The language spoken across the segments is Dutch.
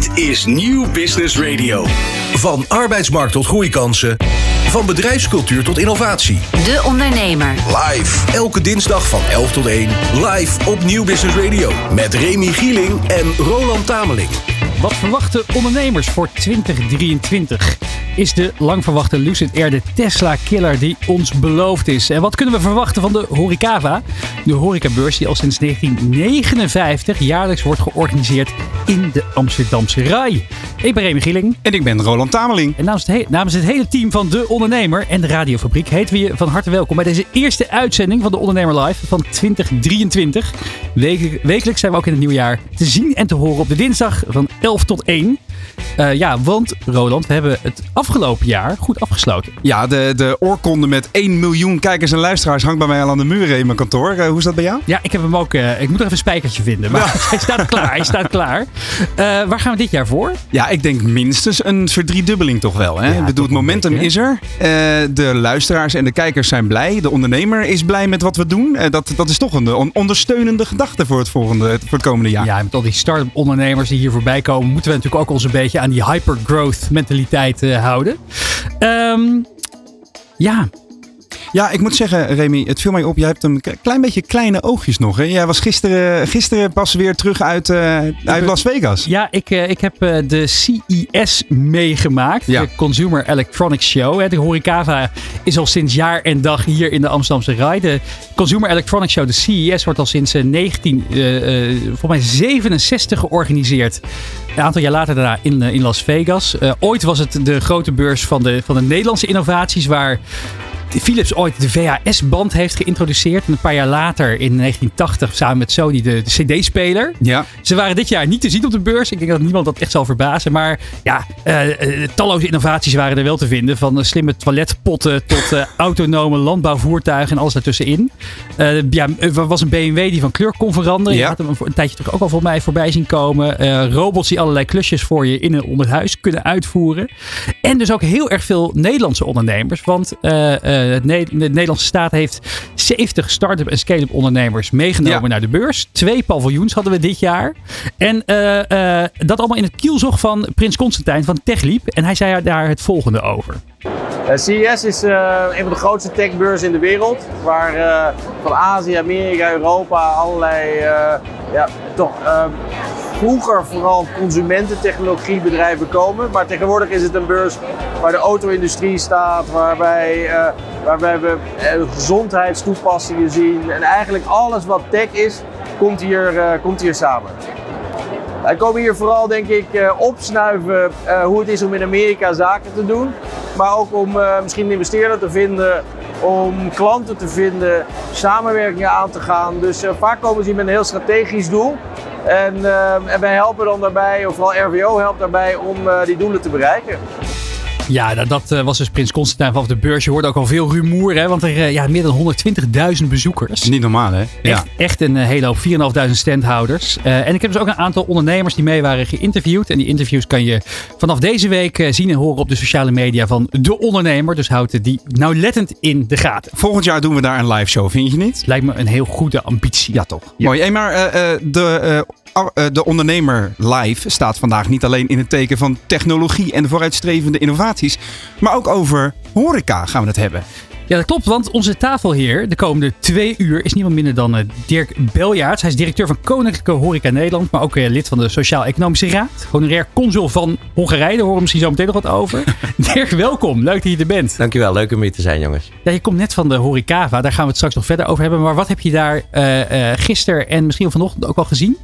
Dit is Nieuw Business Radio. Van arbeidsmarkt tot groeikansen. Van bedrijfscultuur tot innovatie. De Ondernemer. Live. Elke dinsdag van 11 tot 1. Live op Nieuw Business Radio. Met Remy Gieling en Roland Tameling. Wat verwachten ondernemers voor 2023? Is de lang verwachte Lucid Air de Tesla-killer die ons beloofd is? En wat kunnen we verwachten van de Horecava? De horecabeurs die al sinds 1959 jaarlijks wordt georganiseerd in de Amsterdamse Rai. Ik ben Remy Gieling. En ik ben Roland Tameling. En namens het, he- namens het hele team van De Ondernemer en de Radiofabriek heten we je van harte welkom bij deze eerste uitzending van De Ondernemer Live van 2023. Weke- wekelijks zijn we ook in het nieuwe jaar te zien en te horen op de dinsdag van 11 tot 1. Eh, ja, want Roland, we hebben het afgelopen jaar goed afgesloten. Ja, de, de oorkonde met 1 miljoen kijkers en luisteraars hangt bij mij al aan de muren in mijn kantoor. Eh, hoe is dat bij jou? Ja, ik heb hem ook. eh, ik moet er even een spijkertje vinden. Maar hij staat klaar. Hij staat klaar. Waar gaan we dit jaar voor? Ja, ik denk minstens een verdriedubbeling toch wel. Hè? Ja, ik bedoel, toch het momentum beetje, is er. De luisteraars en de kijkers zijn blij. De ondernemer is blij met wat we doen. Dat, dat is toch een on- ondersteunende gedachte voor het, volgende, voor het komende jaar. Ja, met al die start-up ondernemers die hier voorbij komen, moeten we natuurlijk ook ons een beetje aan die hypergrowth mentaliteit eh, houden. Ehm, ja, Ja, ik moet zeggen, Remy, het viel mij op. Jij hebt een klein beetje kleine oogjes nog. Hè? Jij was gisteren, gisteren pas weer terug uit, eh, uit Las Vegas. ja ik, eh, ik heb eh, de CES meegemaakt. Ja. De Consumer Electronics Show. Hè. De Horecava is al sinds jaar en dag hier in de Amsterdamse Rai. De Consumer Electronics Show, de CES, wordt al sinds eh, 19, eh, eh, volgens mij 67 georganiseerd. Een aantal jaar later daarna in, in Las Vegas. Ooit was het de grote beurs van de, van de Nederlandse innovaties, waar Philips ooit de VHS-band heeft geïntroduceerd. En een paar jaar later, in 1980, samen met Sony, de, de CD-speler. Ja. Ze waren dit jaar niet te zien op de beurs. Ik denk dat niemand dat echt zal verbazen. Maar ja, eh, eh, talloze innovaties waren er wel te vinden. Van eh, slimme toiletpotten tot autonome landbouwvoertuigen en alles daartussenin. Eh ja, er was een BMW die van kleur kon veranderen. Je Ja. had hem een tijdje terug ook al voor mij voorbij zien komen. Robots die allerlei klusjes voor je in en om het huis kunnen uitvoeren. En dus ook heel erg veel Nederlandse ondernemers. Want het Ne- de Nederlandse staat heeft 70 start-up en scale-up ondernemers meegenomen Ja. naar de beurs. Twee paviljoens hadden we dit jaar. En eh, eh, dat allemaal in het kielzog van Prins Constantijn van TechLeap. En hij zei daar het volgende over. Eh, CES is eh, een van de grootste techbeurzen in de wereld. Waar eh, van Azië, Amerika, Europa allerlei, eh, ja, toch eh, vroeger vooral consumententechnologiebedrijven komen. Maar tegenwoordig is het een beurs waar de auto-industrie staat, waarbij, eh, waarbij we eh, gezondheidstoepassingen zien. En eigenlijk alles wat tech is, komt hier, eh, komt hier samen. Wij komen hier vooral, denk ik, opsnuiven hoe het is om in Amerika zaken te doen. Maar ook om misschien een investeerder te vinden, om klanten te vinden, samenwerkingen aan te gaan. Dus eh, vaak komen ze hier met een heel strategisch doel. En, eh, en wij helpen dan daarbij, of vooral RWO helpt daarbij om eh, die doelen te bereiken. Ja, dat, dat eh, was dus Prins Constantijn vanaf de beurs. Je hoorde ook al veel rumoer, hè? want er eh, ja, meer dan 120.000 bezoekers. Niet normaal, hè? Echt, echt een eh, hele hoop, 4.500 standhouders. En ik heb dus ook een aantal ondernemers die mee waren geïnterviewd. En die interviews kan je vanaf deze week zien en horen op de sociale media van De Ondernemer. Dus houd die nauwlettend in de gaten. Volgend jaar doen we daar een live show, vind je niet? Lijkt me een heel goede ambitie. Ja, toch. Mooi. Hey, maar de, eh, de ondernemer live staat vandaag niet alleen in het teken van technologie en vooruitstrevende innovaties, maar ook over horeca gaan we het hebben. Ja, dat klopt, want onze tafelheer de komende twee uur is niemand minder dan eh, Dirk Beljaerts. Hij is directeur van Koninklijke Horeca Nederland, maar ook eh, lid van de Sociaal-Economische Raad. Honorair consul van Hongarije, daar horen we misschien zo meteen nog wat over. Dirk, welkom. Leuk dat je er bent. Dankjewel, leuk om hier te zijn jongens. Ja, je komt net van de Horecava, daar gaan we het straks nog verder over hebben. Maar wat heb je daar eh, gisteren en misschien vanochtend ook al gezien?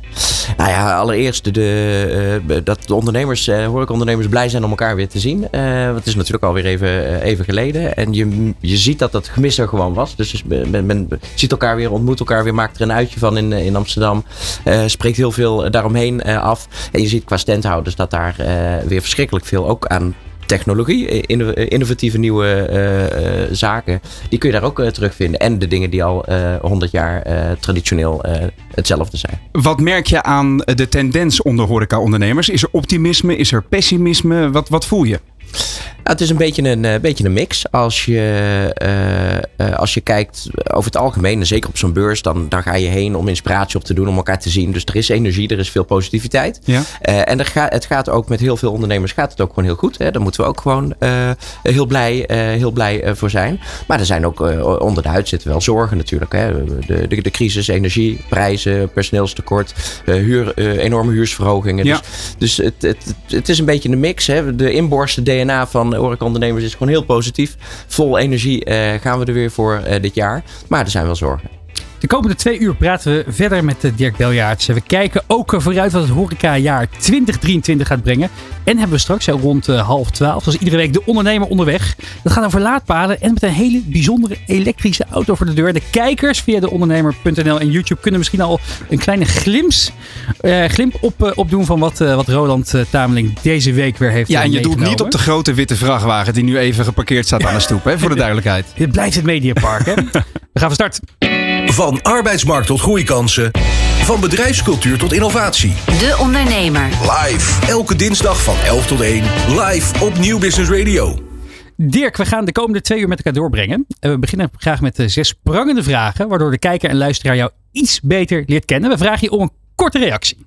Nou ja, allereerst de, dat de ondernemers, horecaondernemers blij zijn om elkaar weer te zien. Want het is natuurlijk alweer even, even geleden. En je, je ziet dat dat gemis er gewoon was. Dus men, men, ziet elkaar weer, ontmoet elkaar weer, maakt er een uitje van in, eh, in Amsterdam. Eh, spreekt heel veel daaromheen eh, af. En je ziet qua standhouders dat daar weer verschrikkelijk veel ook aan technologie, inno- innovatieve nieuwe zaken, die kun je daar ook terugvinden. En de dingen die al 100 jaar traditioneel hetzelfde zijn. Wat merk je aan de tendens onder horeca-ondernemers? Is er optimisme? Is er pessimisme? Wat, wat voel je? Nou, het is een beetje een, uh, beetje een mix. Als je, uh, uh, als je kijkt over het algemeen, en zeker op zo'n beurs, dan, dan ga je heen om inspiratie op te doen, om elkaar te zien. Dus er is energie, er is veel positiviteit. Ja. en er gaat, het gaat ook met heel veel ondernemers gaat het ook gewoon heel goed. Hè? Daar moeten we ook gewoon heel blij, heel blij voor zijn. Maar er zijn ook onder de huid zitten wel zorgen natuurlijk. Hè? De, de, de crisis, energie, prijzen, personeelstekort, huur, enorme huursverhogingen. Ja. Dus, dus het, het, het is een beetje een mix. Hè? De inborsten DNA van horecaondernemers is gewoon heel positief. Vol energie uh, gaan we er weer voor uh, dit jaar. Maar er zijn wel zorgen. De komende twee uur praten we verder met eh, Dirk Beljaerts. We kijken ook vooruit wat het horecajaar 2023 gaat brengen. En hebben we straks rond half twaalf, zoals iedere week, de ondernemer onderweg. Dat gaat over laadpalen en met een hele bijzondere elektrische auto voor de deur. De kijkers via de ondernemer.nl en YouTube kunnen misschien al een kleine glimps, uh, glimp op, opdoen van wat, wat Roland Tameling deze week weer heeft Ja, en je doet niet op de grote witte vrachtwagen die nu even geparkeerd staat aan de stoep, hè, voor de duidelijkheid. Dit blijft het Mediapark, hè? We gaan van start. Van arbeidsmarkt tot groeikansen. Van bedrijfscultuur tot innovatie. De Ondernemer. Live. Elke dinsdag van 11 tot 1. Live op Nieuw Business Radio. Dirk, we gaan de komende twee uur met elkaar doorbrengen. En we beginnen graag met zes prangende vragen. Waardoor de kijker en luisteraar jou iets beter leert kennen. We vragen je om een korte reactie.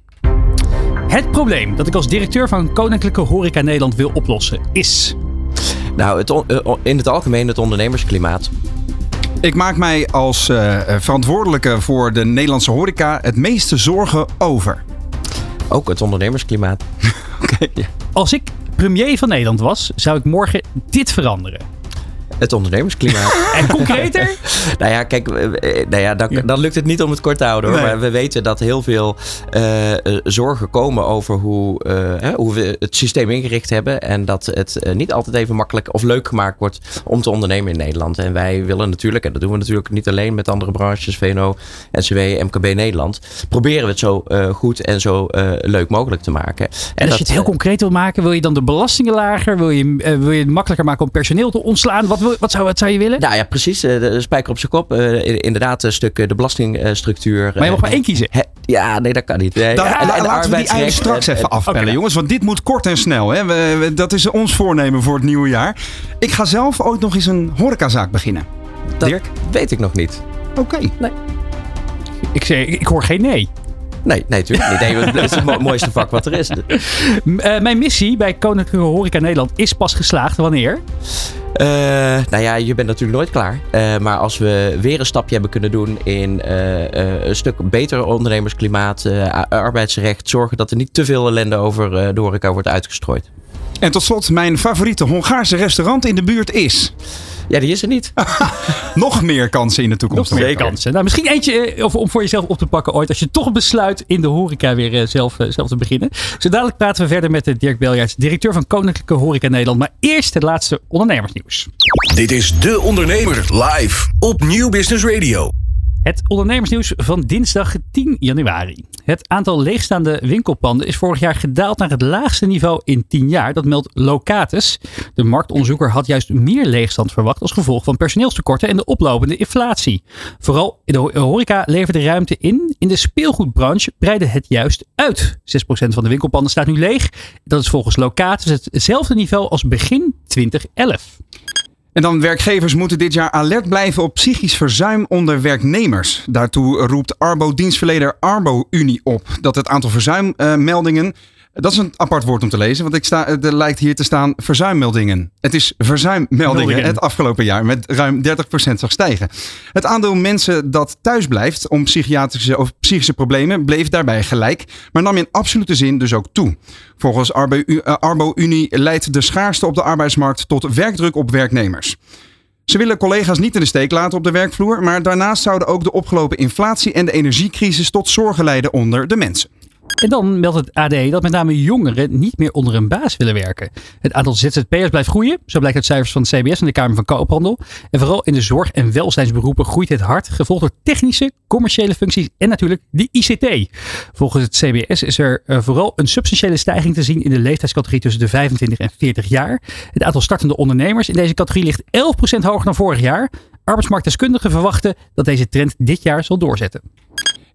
Het probleem dat ik als directeur van Koninklijke Horeca Nederland wil oplossen is... Nou, het, in het algemeen het ondernemersklimaat. Ik maak mij als uh, verantwoordelijke voor de Nederlandse horeca het meeste zorgen over. Ook het ondernemersklimaat. Okay. Als ik premier van Nederland was, zou ik morgen dit veranderen. Het ondernemersklimaat. en concreter? nou ja, kijk, nou ja, dan, dan, lukt het niet om het kort te houden. Hoor. Nee. Maar we weten dat heel veel uh, zorgen komen over hoe, uh, hoe we het systeem ingericht hebben. En dat het uh, niet altijd even makkelijk of leuk gemaakt wordt om te ondernemen in Nederland. En wij willen natuurlijk, en dat doen we natuurlijk niet alleen met andere branches, VNO, NCW, MKB Nederland. Proberen we het zo goed en zo leuk mogelijk te maken. En, en als dat, je het heel concreet wil maken, wil je dan de belastingen lager? Wil je, wil je het makkelijker maken om personeel te ontslaan? Wat wil wat zou, wat zou je willen? Nou ja, precies. De spijker op zijn kop. inderdaad, een stuk de belastingstructuur. Maar je mag maar één kiezen. Ja, nee, dat kan niet. Nee. Dan, ja, en, en laten we die eigen straks even afpellen, okay. jongens. Want dit moet kort en snel. Hè. We, we, dat is ons voornemen voor het nieuwe jaar. Ik ga zelf ooit nog eens een horecazaak beginnen. Dat Dirk? weet ik nog niet. Oké. Okay. Nee. Ik, zeg, ik hoor geen nee. Nee, nee, natuurlijk niet. Nee, het is het mooiste vak wat er is. Uh, mijn missie bij Koninklijke Horeca Nederland is pas geslaagd. Wanneer? Uh, nou ja, je bent natuurlijk nooit klaar. Uh, maar als we weer een stapje hebben kunnen doen in uh, een stuk beter ondernemersklimaat, arbeidsrecht, zorgen dat er niet te veel ellende over de horeca wordt uitgestrooid. En tot slot, mijn favoriete Hongaarse restaurant in de buurt is. Ja, die is er niet. Nog meer kansen in de toekomst. Nog meer kansen. Nou, misschien eentje of, om voor jezelf op te pakken ooit. Als je toch besluit in de horeca weer uh, zelf, uh, zelf te beginnen. Zo dadelijk praten we verder met Dirk Beljaerts, directeur van Koninklijke Horeca Nederland. Maar eerst het laatste ondernemersnieuws. Dit is De Ondernemer live op Nieuw Business Radio. Het ondernemersnieuws van dinsdag 10 januari. Het aantal leegstaande winkelpanden is vorig jaar gedaald naar het laagste niveau in 10 jaar. Dat meldt Locatus. De marktonderzoeker had juist meer leegstand verwacht als gevolg van personeelstekorten en de oplopende inflatie. Vooral de horeca leverde ruimte in. In de speelgoedbranche breidde het juist uit. 6% van de winkelpanden staat nu leeg. Dat is volgens Locatus hetzelfde niveau als begin 2011. En dan werkgevers moeten dit jaar alert blijven op psychisch verzuim onder werknemers. Daartoe roept Arbo-dienstverlener Arbo-Unie op dat het aantal verzuimmeldingen uh, dat is een apart woord om te lezen, want ik sta, er lijkt hier te staan verzuimmeldingen. Het is verzuimmeldingen Meldingen. het afgelopen jaar met ruim 30% zag stijgen. Het aandeel mensen dat thuis blijft om psychiatrische of psychische problemen bleef daarbij gelijk, maar nam in absolute zin dus ook toe. Volgens Arbo-Unie leidt de schaarste op de arbeidsmarkt tot werkdruk op werknemers. Ze willen collega's niet in de steek laten op de werkvloer, maar daarnaast zouden ook de opgelopen inflatie en de energiecrisis tot zorgen leiden onder de mensen. En dan meldt het AD dat met name jongeren niet meer onder een baas willen werken. Het aantal ZZP'ers blijft groeien, zo blijkt uit cijfers van het CBS en de Kamer van Koophandel. En vooral in de zorg- en welzijnsberoepen groeit het hard, gevolgd door technische, commerciële functies en natuurlijk de ICT. Volgens het CBS is er vooral een substantiële stijging te zien in de leeftijdscategorie tussen de 25 en 40 jaar. Het aantal startende ondernemers in deze categorie ligt 11% hoger dan vorig jaar. Arbeidsmarktdeskundigen verwachten dat deze trend dit jaar zal doorzetten.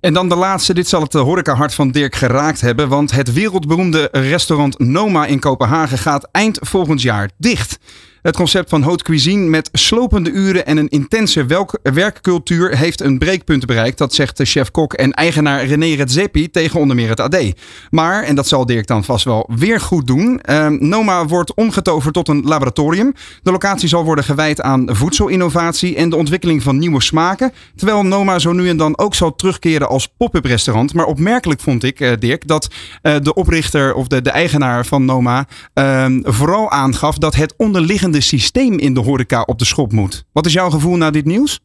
En dan de laatste. Dit zal het horecahart van Dirk geraakt hebben. Want het wereldberoemde restaurant Noma in Kopenhagen gaat eind volgend jaar dicht. Het concept van haute cuisine met slopende uren en een intense werkcultuur heeft een breekpunt bereikt. Dat zegt de chef-kok en eigenaar René Redzepi tegen onder meer het AD. Maar, en dat zal Dirk dan vast wel weer goed doen, uh, Noma wordt omgetoverd tot een laboratorium. De locatie zal worden gewijd aan voedselinnovatie en de ontwikkeling van nieuwe smaken. Terwijl Noma zo nu en dan ook zal terugkeren als pop-up restaurant. Maar opmerkelijk vond ik, uh, Dirk, dat uh, de oprichter of de, de eigenaar van Noma ehm, vooral aangaf dat het onderliggende systeem in de horeca op de schop moet. Wat is jouw gevoel na dit nieuws?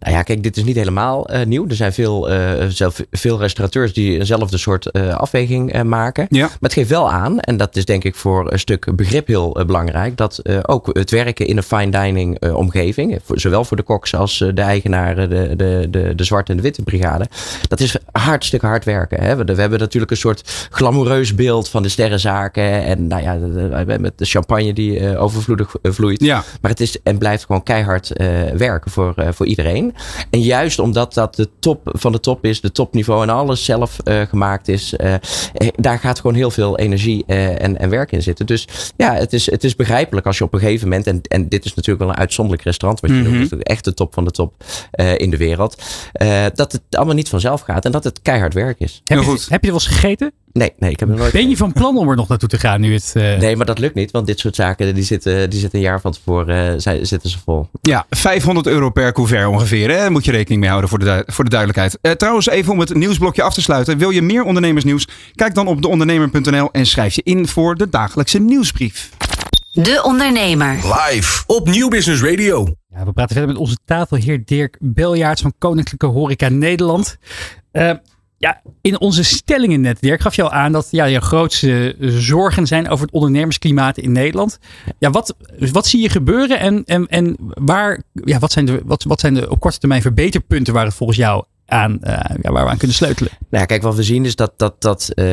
Nou ja, kijk, dit is niet helemaal uh, nieuw. Er zijn veel, uh, zelf, veel restaurateurs die eenzelfde soort uh, afweging maken. Ja. Maar het geeft wel aan, en dat is denk ik voor een stuk begrip heel belangrijk, dat ook het werken in een fine dining omgeving, zowel voor de koks als de eigenaren, de, de, de, de zwarte en de witte brigade, dat is hartstikke hard werken. Hè? We, we, hebben natuurlijk een soort glamoureus beeld van de sterrenzaken en nou ja, met de champagne die overvloedig vloeit. Ja. Maar het is en blijft gewoon keihard werken voor voor iedereen. En juist omdat dat de top van de top is, de topniveau en alles zelf uh, gemaakt is, uh, daar gaat gewoon heel veel energie en, en werk in zitten. Dus ja, het is, het is begrijpelijk als je op een gegeven moment, en, en dit is natuurlijk wel een uitzonderlijk restaurant, wat je mm -hmm. noemt, echt de top van de top in de wereld, dat het allemaal niet vanzelf gaat en dat het keihard werk is. Heb je, heb je wel eens gegeten? Nee, nee, ik heb er nooit. Ben je van plan om er nog naartoe te gaan nu het. Uh... Nee, maar dat lukt niet, want dit soort zaken die zitten, die zitten een jaar van tevoren uh, zitten ze vol. Ja, 500 euro per couvert ongeveer. Hè? Moet je rekening mee houden voor de, voor de duidelijkheid. Uh, trouwens, even om het nieuwsblokje af te sluiten. Wil je meer ondernemersnieuws? Kijk dan op deondernemer.nl en schrijf je in voor de dagelijkse nieuwsbrief. De Ondernemer. Live op Nieuw Business Radio. Ja, we praten verder met onze tafelheer Dirk Beljaarts van Koninklijke Horeca Nederland. Ja, in onze stellingen net, Dirk, gaf je al aan dat ja, je grootste zorgen zijn over het ondernemersklimaat in Nederland. Ja, wat, wat zie je gebeuren en, en, en waar, ja, wat, zijn de, wat, wat zijn de op korte termijn verbeterpunten waar het volgens jou aan, ja, waar we aan kunnen sleutelen. Nou ja, kijk, wat we zien is dat, dat, dat uh,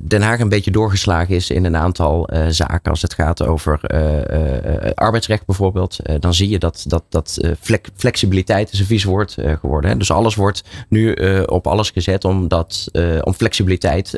Den Haag een beetje doorgeslagen is in een aantal zaken. Als het gaat over arbeidsrecht bijvoorbeeld. dan zie je dat, dat, dat flexibiliteit is een vies woord geworden. Hè? Dus alles wordt nu op alles gezet om, dat, om flexibiliteit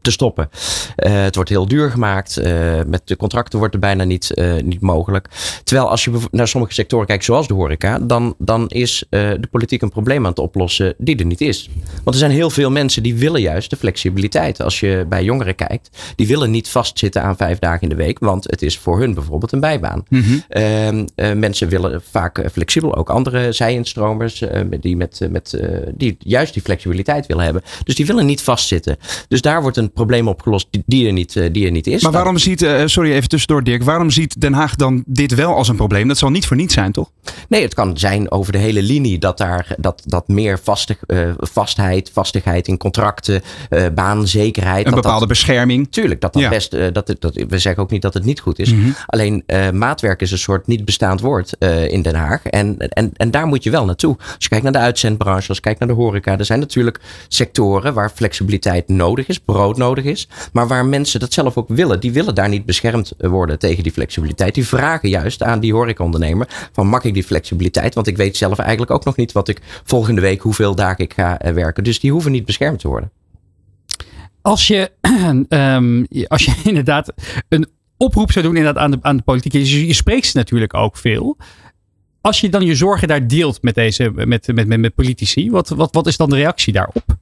te stoppen. het wordt heel duur gemaakt. met de contracten wordt het bijna niet, niet mogelijk. Terwijl als je naar sommige sectoren kijkt, zoals de horeca, dan, dan is de politiek een probleem aan het oplossen die er niet is. Want er zijn heel veel mensen die willen juist de flexibiliteit. Als je bij jongeren kijkt, die willen niet vastzitten aan vijf dagen in de week, want het is voor hun bijvoorbeeld een bijbaan. Mm -hmm. uh, mensen willen vaak flexibel, ook andere zij-instromers, uh, die, met, met, die juist die flexibiliteit willen hebben. Dus die willen niet vastzitten. Dus daar wordt een probleem opgelost die, die er, niet, die er niet is. Maar waarom ziet, sorry even tussendoor Dirk, waarom ziet Den Haag dan dit wel als een probleem? Dat zal niet voor niets zijn, toch? Nee, het kan zijn over de hele linie dat daar dat, dat meer vastig, uh, vastheid, vastigheid in contracten, uh, baanzekerheid. Een dat bepaalde dat, bescherming. Tuurlijk, dat dat ja. best, uh, dat, dat, we zeggen ook niet dat het niet goed is. Mm -hmm. Alleen maatwerk is een soort niet bestaand woord in Den Haag. En, en, en daar moet je wel naartoe. Als je kijkt naar de uitzendbranche, als je kijkt naar de horeca. Er zijn natuurlijk sectoren waar flexibiliteit nodig is, brood nodig is. Maar waar mensen dat zelf ook willen. Die willen daar niet beschermd worden tegen die flexibiliteit. Die vragen juist aan die horecaondernemer van mag ik die flexibiliteit? Want ik weet zelf eigenlijk ook nog niet wat ik volgende week hoeveel dagen ik ga eh, werken. Dus die hoeven niet beschermd te worden. Als je, um, als je inderdaad een oproep zou doen inderdaad aan, de, aan de politiek. Je, je spreekt ze natuurlijk ook veel. Als je dan je zorgen daar deelt met, deze, met, met, met politici, wat, wat, wat is dan de reactie daarop?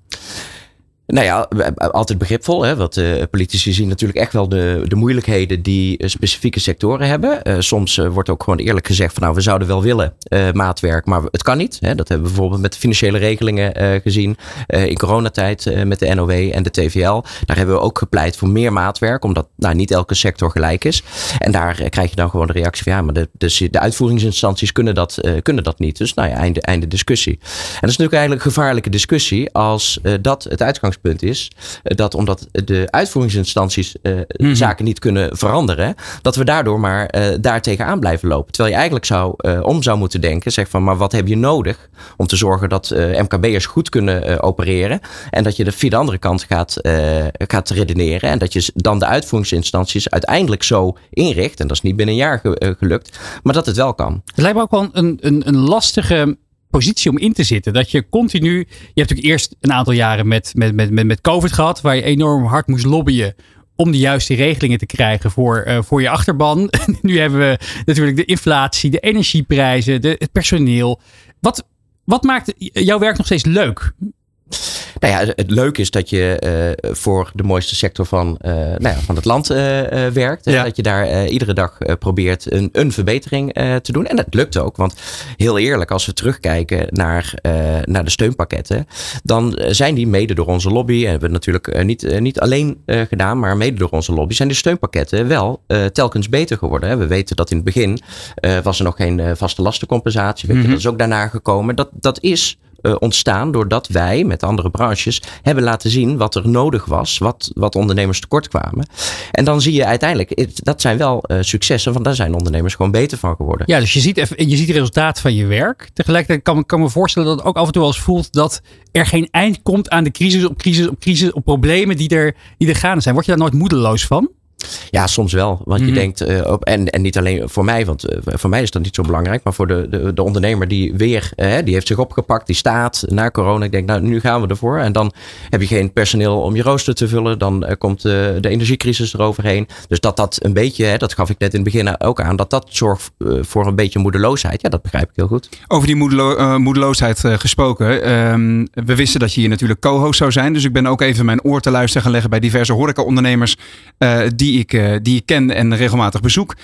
Nou ja, altijd begripvol. Hè? Want uh, politici zien natuurlijk echt wel de, de moeilijkheden die uh, specifieke sectoren hebben. Uh, soms wordt ook gewoon eerlijk gezegd van nou, we zouden wel willen maatwerk, maar het kan niet. Hè? Dat hebben we bijvoorbeeld met de financiële regelingen gezien. in coronatijd met de NOW en de TVL. Daar hebben we ook gepleit voor meer maatwerk, omdat nou, niet elke sector gelijk is. En daar krijg je dan gewoon de reactie van ja, maar de, de, de uitvoeringsinstanties kunnen dat, kunnen dat niet. Dus nou ja, einde, einde discussie. En dat is natuurlijk eigenlijk een gevaarlijke discussie als dat het uitgangspunt is eh, dat omdat de uitvoeringsinstanties uh, mm-hmm. zaken niet kunnen veranderen, dat we daardoor maar uh, daar tegenaan blijven lopen. Terwijl je eigenlijk zou uh, om zou moeten denken, zeg van, maar wat heb je nodig om te zorgen dat MKB'ers goed kunnen opereren en dat je de via de andere kant gaat, gaat redeneren en dat je dan de uitvoeringsinstanties uiteindelijk zo inricht, en dat is niet binnen een jaar ge, gelukt, maar dat het wel kan. Het lijkt me ook wel een, een, een lastige positie om in te zitten. Dat je continu. Je hebt natuurlijk eerst een aantal jaren met, met, met, met, met COVID gehad, waar je enorm hard moest lobbyen om de juiste regelingen te krijgen voor, uh, voor je achterban. nu hebben we natuurlijk de inflatie, de energieprijzen, de, het personeel. Wat, wat maakt jouw werk nog steeds leuk? Nou ja, het leuke is dat je uh, voor de mooiste sector van, uh, nou ja, van het land uh, werkt. Ja. Dat je daar iedere dag probeert een, een verbetering te doen. En dat lukt ook. Want heel eerlijk, als we terugkijken naar, naar de steunpakketten. Dan zijn die mede door onze lobby. En hebben we natuurlijk niet, niet alleen gedaan, maar mede door onze lobby. Zijn de steunpakketten wel telkens beter geworden. Hè? We weten dat in het begin was er nog geen vaste lastencompensatie. Mm -hmm. Dat is ook daarna gekomen. Dat, dat is uh, ontstaan doordat wij met andere branches hebben laten zien wat er nodig was, wat, wat ondernemers tekort kwamen. En dan zie je uiteindelijk, dat zijn wel uh, successen, want daar zijn ondernemers gewoon beter van geworden. Ja, dus je ziet, even, je ziet het resultaat van je werk. Tegelijkertijd kan, kan me voorstellen dat het ook af en toe eens voelt dat er geen eind komt aan de crisis op crisis op crisis, op problemen die er, die er gaande zijn. Word je daar nooit moedeloos van? Ja, soms wel. Want mm. je denkt, uh, op, en, en niet alleen voor mij, want uh, voor mij is dat niet zo belangrijk, maar voor de, de, de ondernemer die weer, uh, die heeft zich opgepakt, die staat na corona. Ik denk, nou, nu gaan we ervoor. En dan heb je geen personeel om je rooster te vullen. Dan komt de energiecrisis eroverheen. Dus dat dat een beetje, dat gaf ik net in het begin ook aan, dat dat zorgt voor een beetje moedeloosheid. Ja, dat begrijp ik heel goed. Over die moedelo moedeloosheid gesproken. Ehm, we wisten dat je hier natuurlijk co-host zou zijn. Dus ik ben ook even mijn oor te luisteren gaan leggen bij diverse horeca-ondernemers die die ik, uh, die ik ken en regelmatig bezoek.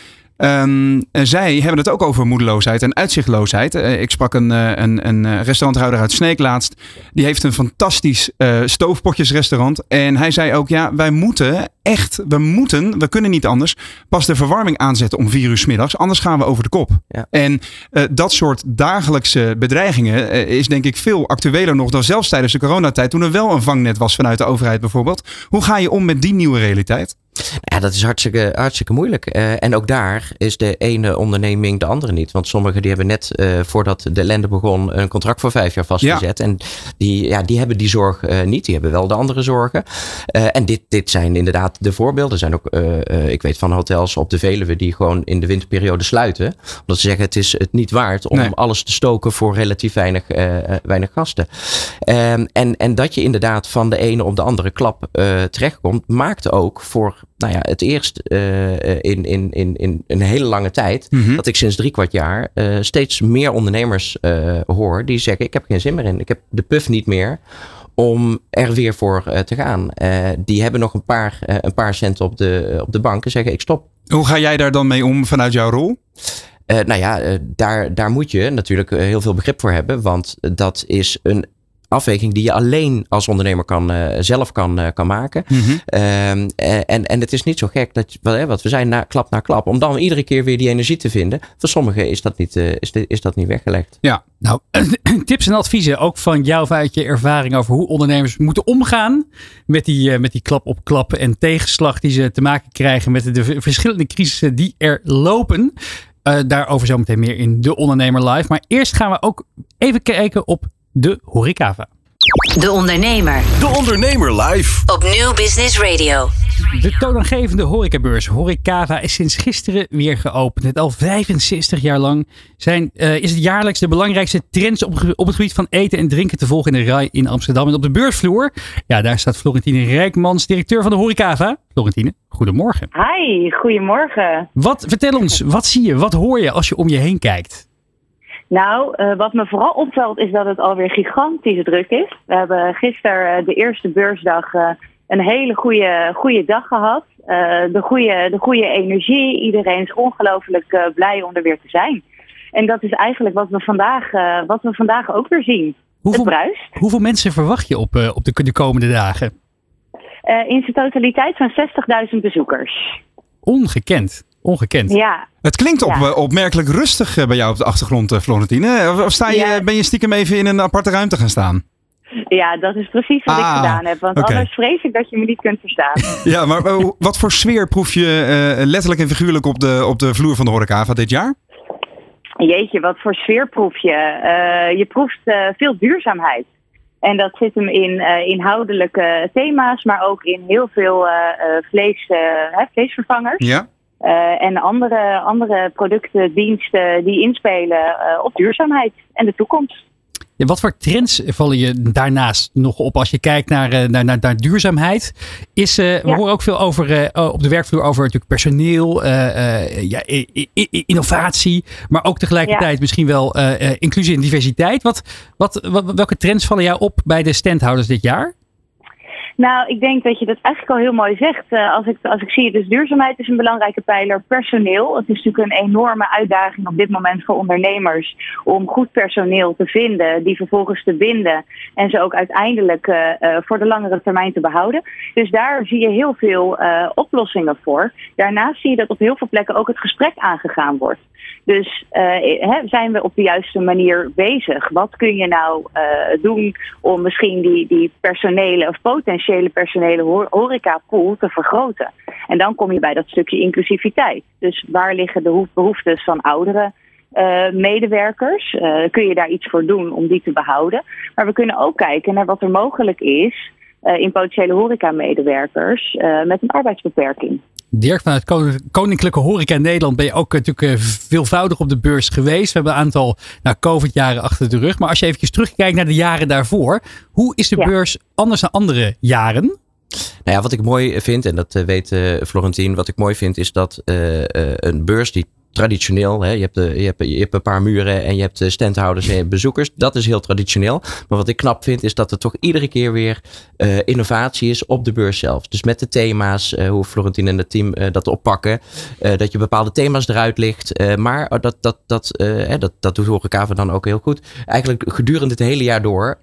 Um, zij hebben het ook over moedeloosheid en uitzichtloosheid. Uh, ik sprak een, uh, een, een restauranthouder uit Sneek laatst. Die heeft een fantastisch uh, stoofpotjesrestaurant. En hij zei ook, ja, wij moeten echt, we moeten, we kunnen niet anders, pas de verwarming aanzetten om vier uur s middags. Anders gaan we over de kop. Ja. En dat soort dagelijkse bedreigingen is denk ik veel actueler nog dan zelfs tijdens de coronatijd. Toen er wel een vangnet was vanuit de overheid bijvoorbeeld. Hoe ga je om met die nieuwe realiteit? Ja, dat is hartstikke, hartstikke moeilijk. Uh, en ook daar is de ene onderneming de andere niet. Want sommigen die hebben net uh, voordat de ellende begon een contract voor vijf jaar vastgezet. Ja. En die, ja, die hebben die zorg uh, niet. Die hebben wel de andere zorgen. en dit, dit zijn inderdaad de voorbeelden. Er zijn ook, ik weet van hotels op de Veluwe die gewoon in de winterperiode sluiten. Omdat ze zeggen het is het niet waard om nee. alles te stoken voor relatief weinig, weinig gasten. Um, en, en dat je inderdaad van de ene op de andere klap terechtkomt, maakt ook voor nou ja, het eerst uh, in, in, in, in een hele lange tijd mm -hmm. dat ik sinds drie kwart jaar uh, steeds meer ondernemers uh, hoor die zeggen: Ik heb geen zin meer in, ik heb de puff niet meer om er weer voor te gaan. die hebben nog een paar, een paar centen op de, op de bank en zeggen: Ik stop. Hoe ga jij daar dan mee om vanuit jouw rol? nou ja, daar, daar moet je natuurlijk heel veel begrip voor hebben, want dat is een afweging die je alleen als ondernemer kan, uh, zelf kan, uh, kan maken. Mm -hmm. um, en, en het is niet zo gek dat je, wat we zijn na, klap na klap, om dan iedere keer weer die energie te vinden. Voor sommigen is dat niet, uh, is, is dat niet weggelegd. Ja, nou, tips en adviezen ook van jou vanuit je ervaring over hoe ondernemers moeten omgaan met die, met die klap op klap en tegenslag die ze te maken krijgen met de verschillende crisissen die er lopen. Uh, daarover zometeen meer in De Ondernemer Live. Maar eerst gaan we ook even kijken op de Horecava. De Ondernemer. De Ondernemer live. Op Nieuw Business Radio. De toonaangevende horecabeurs Horecava is sinds gisteren weer geopend. Het al 65 jaar lang zijn, uh, is het jaarlijks de belangrijkste trends op, op, het gebied van eten en drinken te volgen in de RAI in Amsterdam. En op de beursvloer, ja, daar staat Florentine Rijkmans, directeur van de Horecava. Florentine, goedemorgen. Hi, goedemorgen. Wat, vertel ons, wat zie je, wat hoor je als je om je heen kijkt? Nou, uh, wat me vooral opvalt is dat het alweer gigantisch druk is. We hebben gisteren uh, de eerste beursdag uh, een hele goede, goede dag gehad. de, goede, de goede energie. Iedereen is ongelooflijk blij om er weer te zijn. En dat is eigenlijk wat we vandaag, wat we vandaag ook weer zien. Hoeveel, het bruist. Hoeveel mensen verwacht je op, op de, de komende dagen? in zijn totaliteit van 60.000 bezoekers. Ongekend. Ongekend. Ja. Het klinkt op, ja. opmerkelijk rustig bij jou op de achtergrond, Florentine. Of sta je, ja. ben je stiekem even in een aparte ruimte gaan staan? Ja, dat is precies wat ah, ik gedaan heb. Want okay. anders vrees ik dat je me niet kunt verstaan. ja, maar wat voor sfeer proef je uh, letterlijk en figuurlijk op de, op de vloer van de Horecava dit jaar? Jeetje, wat voor sfeer proef je? Uh, je proeft uh, veel duurzaamheid. En dat zit hem in inhoudelijke thema's, maar ook in heel veel vlees, vleesvervangers. Ja. Uh, en andere, andere producten, diensten die inspelen uh, op duurzaamheid en de toekomst. Ja, wat voor trends vallen je daarnaast nog op als je kijkt naar, eh, naar, naar, naar duurzaamheid? Is, eh, We Ja. horen ook veel over, eh, op de werkvloer over natuurlijk personeel, eh, eh, ja, innovatie, maar ook tegelijkertijd misschien wel eh, eh, inclusie en diversiteit. Wat, wat, wat, welke trends vallen jou op bij de standhouders dit jaar? Nou, ik denk dat je dat eigenlijk al heel mooi zegt. Eh, als, ik, als ik zie, dus duurzaamheid is een belangrijke pijler. Personeel. Het is natuurlijk een enorme uitdaging op dit moment voor ondernemers om goed personeel te vinden, die vervolgens te binden en ze ook uiteindelijk eh, eh, voor de langere termijn te behouden. Dus daar zie je heel veel oplossingen voor. Daarnaast zie je dat op heel veel plekken ook het gesprek aangegaan wordt. Dus eh, zijn we op de juiste manier bezig? Wat kun je nou eh, doen om misschien die, die personele of potentiële personele ho- horecapool te vergroten? En dan kom je bij dat stukje inclusiviteit. Dus waar liggen de hoef- behoeftes van oudere eh, medewerkers? Kun je daar iets voor doen om die te behouden? Maar we kunnen ook kijken naar wat er mogelijk is in potentiële horeca-medewerkers eh, met een arbeidsbeperking. Dirk, vanuit Konin- Koninklijke Horeca in Nederland ben je ook eh, natuurlijk eh, veelvoudig op de beurs geweest. We hebben een aantal nou, COVID-jaren achter de rug. Maar als je even terugkijkt naar de jaren daarvoor. Hoe is de Ja. beurs anders dan andere jaren? Nou ja, wat ik mooi vind, en dat eh, weet eh, Florentien, wat ik mooi vind is dat eh, eh, een beurs die traditioneel, hè, je, hebt, eh, je, hebt, je hebt een paar muren en je hebt eh, standhouders en bezoekers, dat is heel traditioneel. Maar wat ik knap vind is dat er toch iedere keer weer eh, innovatie is op de beurs zelf. Dus met de thema's, eh, hoe Florentien en het team dat oppakken, dat je bepaalde thema's eruit ligt. maar dat, dat, dat, eh, hè, dat, dat doet Horeca dan ook heel goed. Eigenlijk gedurende het hele jaar door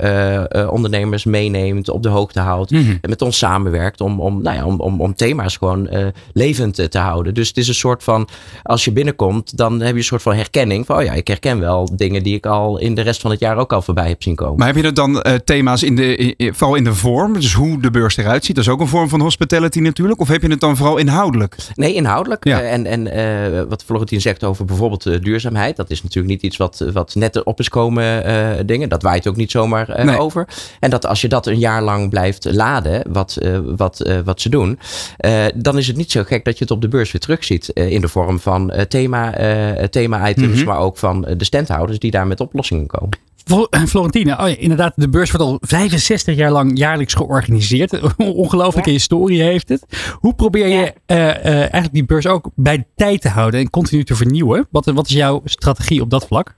ondernemers meeneemt, op de hoogte houdt en met ons samenwerkt om, om, nou ja, om, om, om thema's gewoon levend te houden. Dus het is een soort van, als je binnenkomt, dan heb je een soort van herkenning van, oh ja, ik herken wel dingen die ik al in de rest van het jaar ook al voorbij heb zien komen. Maar heb je er dan eh, thema's in de, in- vooral in de vorm? Dus hoe de beurs eruit ziet. Dat is ook een vorm van hospitality natuurlijk. Of heb je het dan vooral inhoudelijk? Nee, inhoudelijk. Ja. Eh, en en eh, wat Florentien zegt over bijvoorbeeld duurzaamheid. Dat is natuurlijk niet iets wat, wat net op is komen dingen. Dat waait ook niet zomaar Nee. over. En dat als je dat een jaar lang blijft laden, wat, wat, wat ze doen. dan is het niet zo gek dat je het op de beurs weer terugziet. eh, in de vorm van eh, thema, eh, thema-items. Mhm. Maar ook van eh, de standhouders die daar met oplossingen komen. Flo- Florentine, oh ja, inderdaad, de beurs wordt al 65 jaar lang jaarlijks georganiseerd. Ongelooflijke historie heeft het. Hoe probeer je Ja. eh, eh, eigenlijk die beurs ook bij de tijd te houden en continu te vernieuwen? Wat, wat is jouw strategie op dat vlak?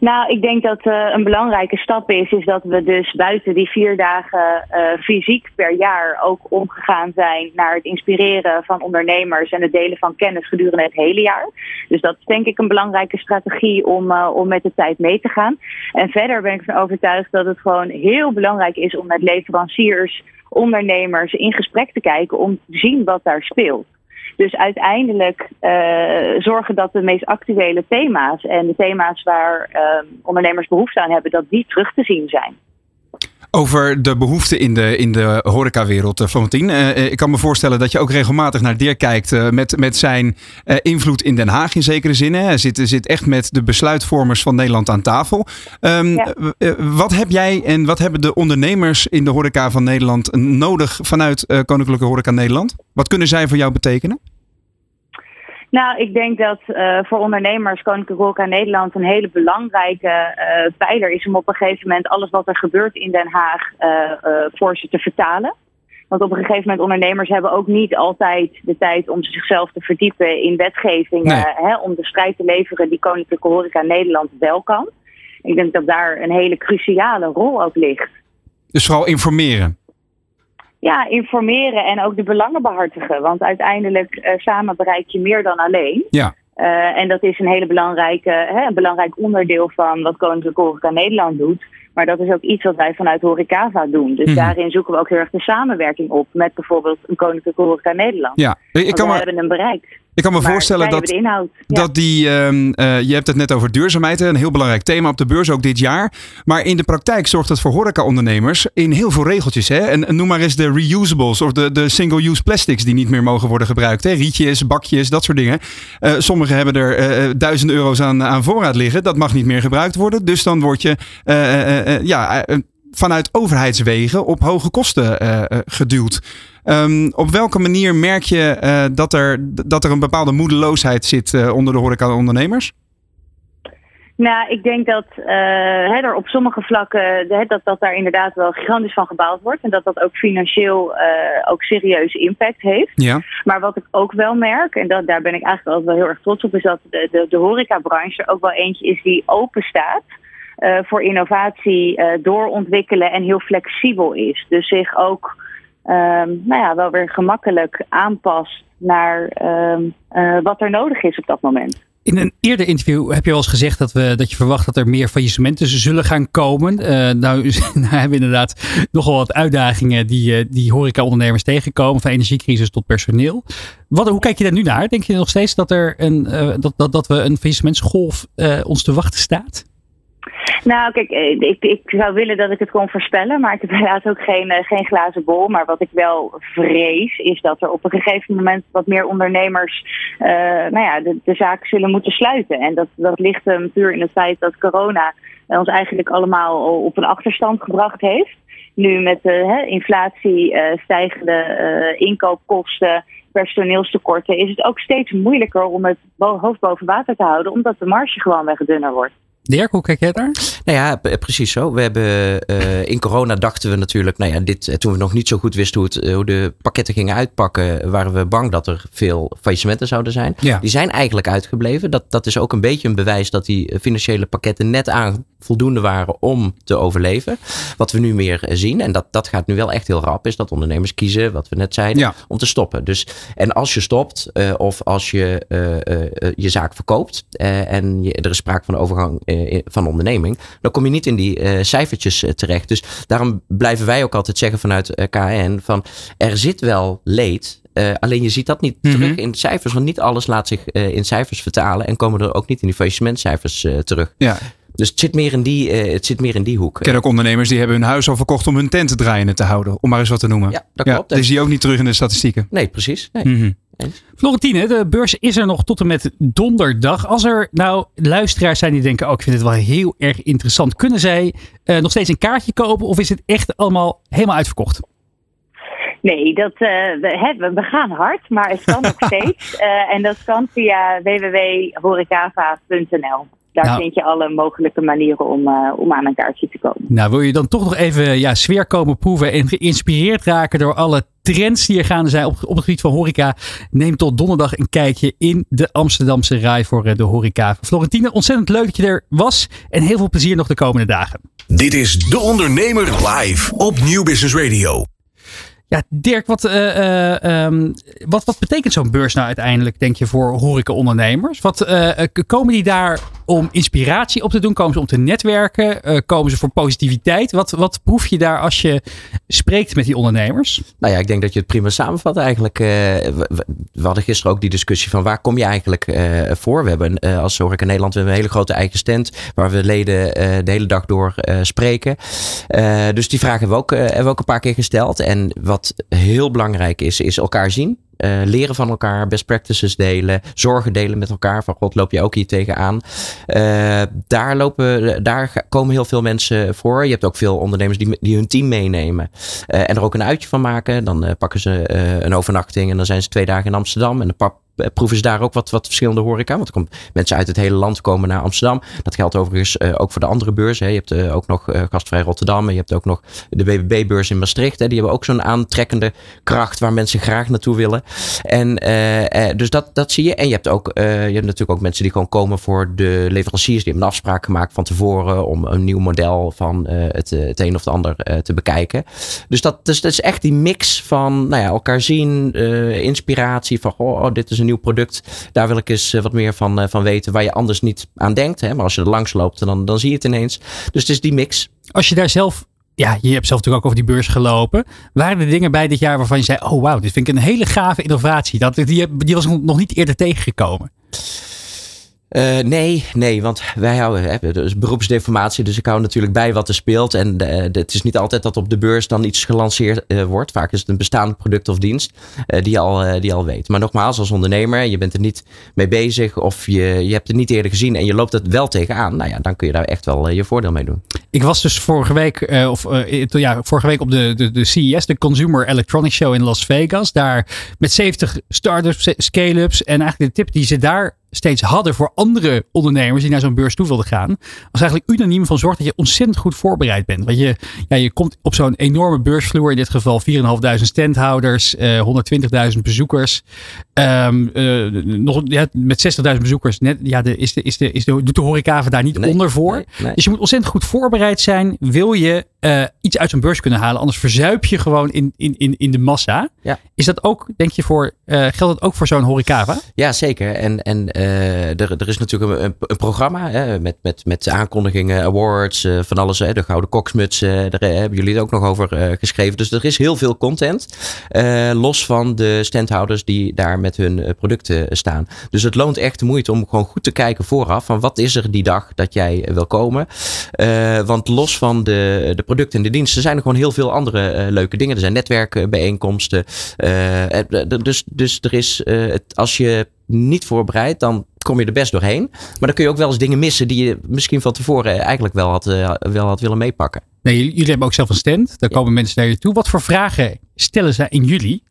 Nou, ik denk dat eh, een belangrijke stap is, is dat we dus buiten die vier dagen eh, fysiek per jaar ook omgegaan zijn naar het inspireren van ondernemers en het delen van kennis gedurende het hele jaar. Dus dat is denk ik een belangrijke strategie om, eh, om met de tijd mee te gaan. En verder ben ik van overtuigd dat het gewoon heel belangrijk is om met leveranciers, ondernemers in gesprek te kijken om te zien wat daar speelt. Dus uiteindelijk eh, zorgen dat de meest actuele thema's en de thema's waar eh, ondernemers behoefte aan hebben, dat die terug te zien zijn. Over de behoeften in de, in de horecawereld, eh, Florentien. Eh, eh, ik kan me voorstellen dat je ook regelmatig naar Dirk kijkt met, met zijn invloed in Den Haag in zekere zin. Hè. Hij zit, zit echt met de besluitvormers van Nederland aan tafel. Ehm, Ja. eh, eh, wat heb jij en wat hebben de ondernemers in de horeca van Nederland nodig vanuit Koninklijke Horeca Nederland? Wat kunnen zij voor jou betekenen? Nou, ik denk dat eh, voor ondernemers Koninklijke Horeca Nederland een hele belangrijke eh, pijler is om op een gegeven moment alles wat er gebeurt in Den Haag eh, voor ze te vertalen. Want op een gegeven moment ondernemers hebben ook niet altijd de tijd om zichzelf te verdiepen in wetgevingen, Nee. hè, om de strijd te leveren die Koninklijke Horeca Nederland wel kan. Ik denk dat daar een hele cruciale rol ook ligt. Dus vooral informeren. Ja, informeren en ook de belangen behartigen. Want uiteindelijk eh, samen bereik je meer dan alleen. Ja. Eh, en dat is een hele belangrijke, hè, een belangrijk onderdeel van wat Koninklijke Horeca Nederland doet. Maar dat is ook iets wat wij vanuit Horecava doen. Dus Mhm. daarin zoeken we ook heel erg de samenwerking op met bijvoorbeeld een Koninklijke Horeca Nederland. Ja, ik Want kan we hebben een bereik. Ik kan me maar voorstellen dat. Ja. Dat die, ehm, eh, je hebt het net over duurzaamheid, een heel belangrijk thema op de beurs ook dit jaar. Maar in de praktijk zorgt het voor horeca-ondernemers in heel veel regeltjes. Hè? En, en noem maar eens de reusables of de, de single-use plastics die niet meer mogen worden gebruikt. Hè? Rietjes, bakjes, dat soort dingen. Eh sommigen hebben er eh, duizenden euro's aan, aan voorraad liggen. Dat mag niet meer gebruikt worden. Dus dan word je ja, vanuit overheidswegen op hoge kosten eh, geduwd. Ehm, op welke manier merk je eh, dat, er, dat er een bepaalde moedeloosheid zit onder de horeca-ondernemers? Nou, ik denk dat uh, hè, er op sommige vlakken hè, dat, dat daar inderdaad wel gigantisch van gebouwd wordt. En dat dat ook financieel uh, ook serieus impact heeft. Ja. Maar wat ik ook wel merk, en dat, daar ben ik eigenlijk altijd wel heel erg trots op, is dat de, de, de horecabranche ook wel eentje is die open staat. Uh, voor innovatie doorontwikkelen en heel flexibel is. Dus zich ook nou ja, wel weer gemakkelijk aanpast naar wat er nodig is op dat moment. In een eerder interview heb je wel eens gezegd dat, we, dat je verwacht dat er meer faillissementen zullen gaan komen. Uh, nou, nou, hebben we inderdaad nogal wat uitdagingen die, die horeca-ondernemers tegenkomen. Van energiecrisis tot personeel. Wat, hoe kijk je daar nu naar? Denk je nog steeds dat, er een, dat, dat, dat we een faillissementsgolf ons te wachten staat? Nou, kijk, ik, ik zou willen dat ik het kon voorspellen, maar ik heb helaas ook geen, geen glazen bol. Maar wat ik wel vrees, is dat er op een gegeven moment wat meer ondernemers uh, nou ja, de, de zaak zullen moeten sluiten. En dat, dat ligt hem puur in het feit dat corona ons eigenlijk allemaal op een achterstand gebracht heeft. Nu met uh, inflatie, stijgende inkoopkosten, personeelstekorten, is het ook steeds moeilijker om het hoofd boven water te houden, omdat de marge gewoon weg dunner wordt. Dirk, hoe kijk jij daar? Nou ja, precies zo. We hebben uh, in corona dachten we natuurlijk, nou ja, dit, toen we nog niet zo goed wisten hoe, het, hoe de pakketten gingen uitpakken, waren we bang dat er veel faillissementen zouden zijn. Ja. Die zijn eigenlijk uitgebleven. Dat, dat is ook een beetje een bewijs dat die financiële pakketten net aan voldoende waren om te overleven. Wat we nu meer zien, en dat, dat gaat nu wel echt heel rap, is dat ondernemers kiezen, wat we net zeiden, Ja. om te stoppen. Dus, en als je stopt, uh, of als je uh, je zaak verkoopt, en je, er is sprake van overgang van onderneming, dan kom je niet in die cijfertjes terecht. Dus daarom blijven wij ook altijd zeggen vanuit KN van er zit wel leed. Uh, alleen je ziet dat niet Mhm. terug in cijfers, want niet alles laat zich uh, in cijfers vertalen en komen er ook niet in die faillissementcijfers uh, terug. Ja. Dus het zit meer in die, het zit meer in die hoek. Ik ken ook ondernemers die hebben hun huis al verkocht om hun tent draaiende te houden. Om maar eens wat te noemen. Ja, dat klopt. die zie je ook niet terug in de statistieken. Nee, precies. Nee. Mm -hmm. Florentine, de beurs is er nog tot en met donderdag. Als er nou luisteraars zijn die denken, oh ik vind het wel heel erg interessant. Kunnen zij uh, nog steeds een kaartje kopen of is het echt allemaal helemaal uitverkocht? Nee, dat, uh, we, we, gaan hard, maar het kan nog steeds. Uh, en dat kan via www.horecava.nl. Daar nou, vind je alle mogelijke manieren om, uh, om aan een kaartje te komen. Nou, wil je dan toch nog even ja, sfeer komen proeven en geïnspireerd raken door alle trends die er gaande zijn op, op het gebied van horeca? Neem tot donderdag een kijkje in de Amsterdamse rij voor de horeca. Florentine, ontzettend leuk dat je er was en heel veel plezier nog de komende dagen. Dit is De Ondernemer live op Nieuw Business Radio. Ja, Dirk, wat, uh, uh, um, wat, wat betekent zo'n beurs nou uiteindelijk, denk je, voor horeca-ondernemers? Wat, uh, komen die daar om inspiratie op te doen? Komen ze om te netwerken? komen ze voor positiviteit? Wat, wat proef je daar als je spreekt met die ondernemers? Nou ja, ik denk dat je het prima samenvat eigenlijk. We, we, hadden gisteren ook die discussie van waar kom je eigenlijk voor? We hebben als Horeca Nederland we hebben een hele grote eigen stand waar we leden de hele dag door spreken. dus die vraag hebben we, ook, hebben we ook een paar keer gesteld. En wat wat heel belangrijk is, is elkaar zien. Uh, leren van elkaar, best practices delen, zorgen delen met elkaar. Van god, loop je ook hier tegenaan? Uh, daar, lopen, daar komen heel veel mensen voor. Je hebt ook veel ondernemers die, die hun team meenemen uh, en er ook een uitje van maken. Dan pakken ze een overnachting en dan zijn ze twee dagen in Amsterdam. En dan proeven ze daar ook wat, wat verschillende horeca. Want komen mensen uit het hele land komen naar Amsterdam. Dat geldt overigens uh, ook voor de andere beurzen. Hè. Je hebt uh, ook nog Gastvrij Rotterdam. En je hebt ook nog de BBB-beurs in Maastricht. Hè. Die hebben ook zo'n aantrekkende kracht waar mensen graag naartoe willen. En dus dat, dat zie je. En je hebt, ook, je hebt natuurlijk ook mensen die gewoon komen voor de leveranciers. Die hebben een afspraak gemaakt van tevoren om een nieuw model van het, het een of het ander te bekijken. Dus dat, dus dat is echt die mix van nou ja, elkaar zien, inspiratie van oh, dit is een nieuw product. Daar wil ik eens wat meer van, van weten waar je anders niet aan denkt. Hè? Maar als je er langs loopt, dan, dan zie je het ineens. Dus het is die mix. Als je daar zelf, ja, je hebt zelf natuurlijk ook over die beurs gelopen. Waren er dingen bij dit jaar waarvan je zei, oh wauw, dit vind ik een hele gave innovatie. Dat, die, die was nog niet eerder tegengekomen. Uh, nee, nee, want wij houden hè, dus beroepsdeformatie, dus ik hou natuurlijk bij wat er speelt. En uh, het is niet altijd dat op de beurs dan iets gelanceerd uh, wordt. Vaak is het een bestaand product of dienst die, al, die al weet. Maar nogmaals, als ondernemer, je bent er niet mee bezig of je, je hebt het niet eerder gezien en je loopt het wel tegenaan. Nou ja, dan kun je daar echt wel je voordeel mee doen. Ik was dus vorige week, of ja, vorige week op de, de, de CES, de Consumer Electronics Show in Las Vegas. Daar met 70 startups, scale-ups en eigenlijk de tip die ze daar steeds hadden voor andere ondernemers die naar zo'n beurs toe wilden gaan, was eigenlijk unaniem van zorg dat je ontzettend goed voorbereid bent. Want je, ja, je komt op zo'n enorme beursvloer, in dit geval 4.500 standhouders, eh 120.000 bezoekers. Ehm, eh, nog, ja, met 60.000 bezoekers net, ja, de, is de, is de, is de, doet de horecaven daar niet Nee, onder voor. nee, nee. Dus je moet ontzettend goed voorbereid zijn. Wil je eh, iets uit zo'n beurs kunnen halen, anders verzuip je gewoon in, in, in, in de massa. Ja. Is dat ook, denk je, voor, eh, geldt dat ook voor zo'n horecava? Ja, zeker. En, en eh, er, er is natuurlijk een, een, programma hè, met, met, met aankondigingen, awards, van alles. Hè, de Gouden Koksmuts, daar hebben jullie het ook nog over geschreven. Dus er is heel veel content. los van de standhouders die daar met hun producten staan. Dus het loont echt de moeite om gewoon goed te kijken vooraf. Van wat is er die dag dat jij wil komen. Want los van de, de producten en de diensten zijn er gewoon heel veel andere eh, leuke dingen. Er zijn netwerkbijeenkomsten. eh, eh, dus, dus er is, het, als je niet voorbereidt, dan kom je er best doorheen. Maar dan kun je ook wel eens dingen missen die je misschien van tevoren eigenlijk wel had, wel had willen meepakken. Nee, jullie jullie hebben ook zelf een stand. Daar komen mensen naar je toe. Wat voor vragen stellen zij in jullie?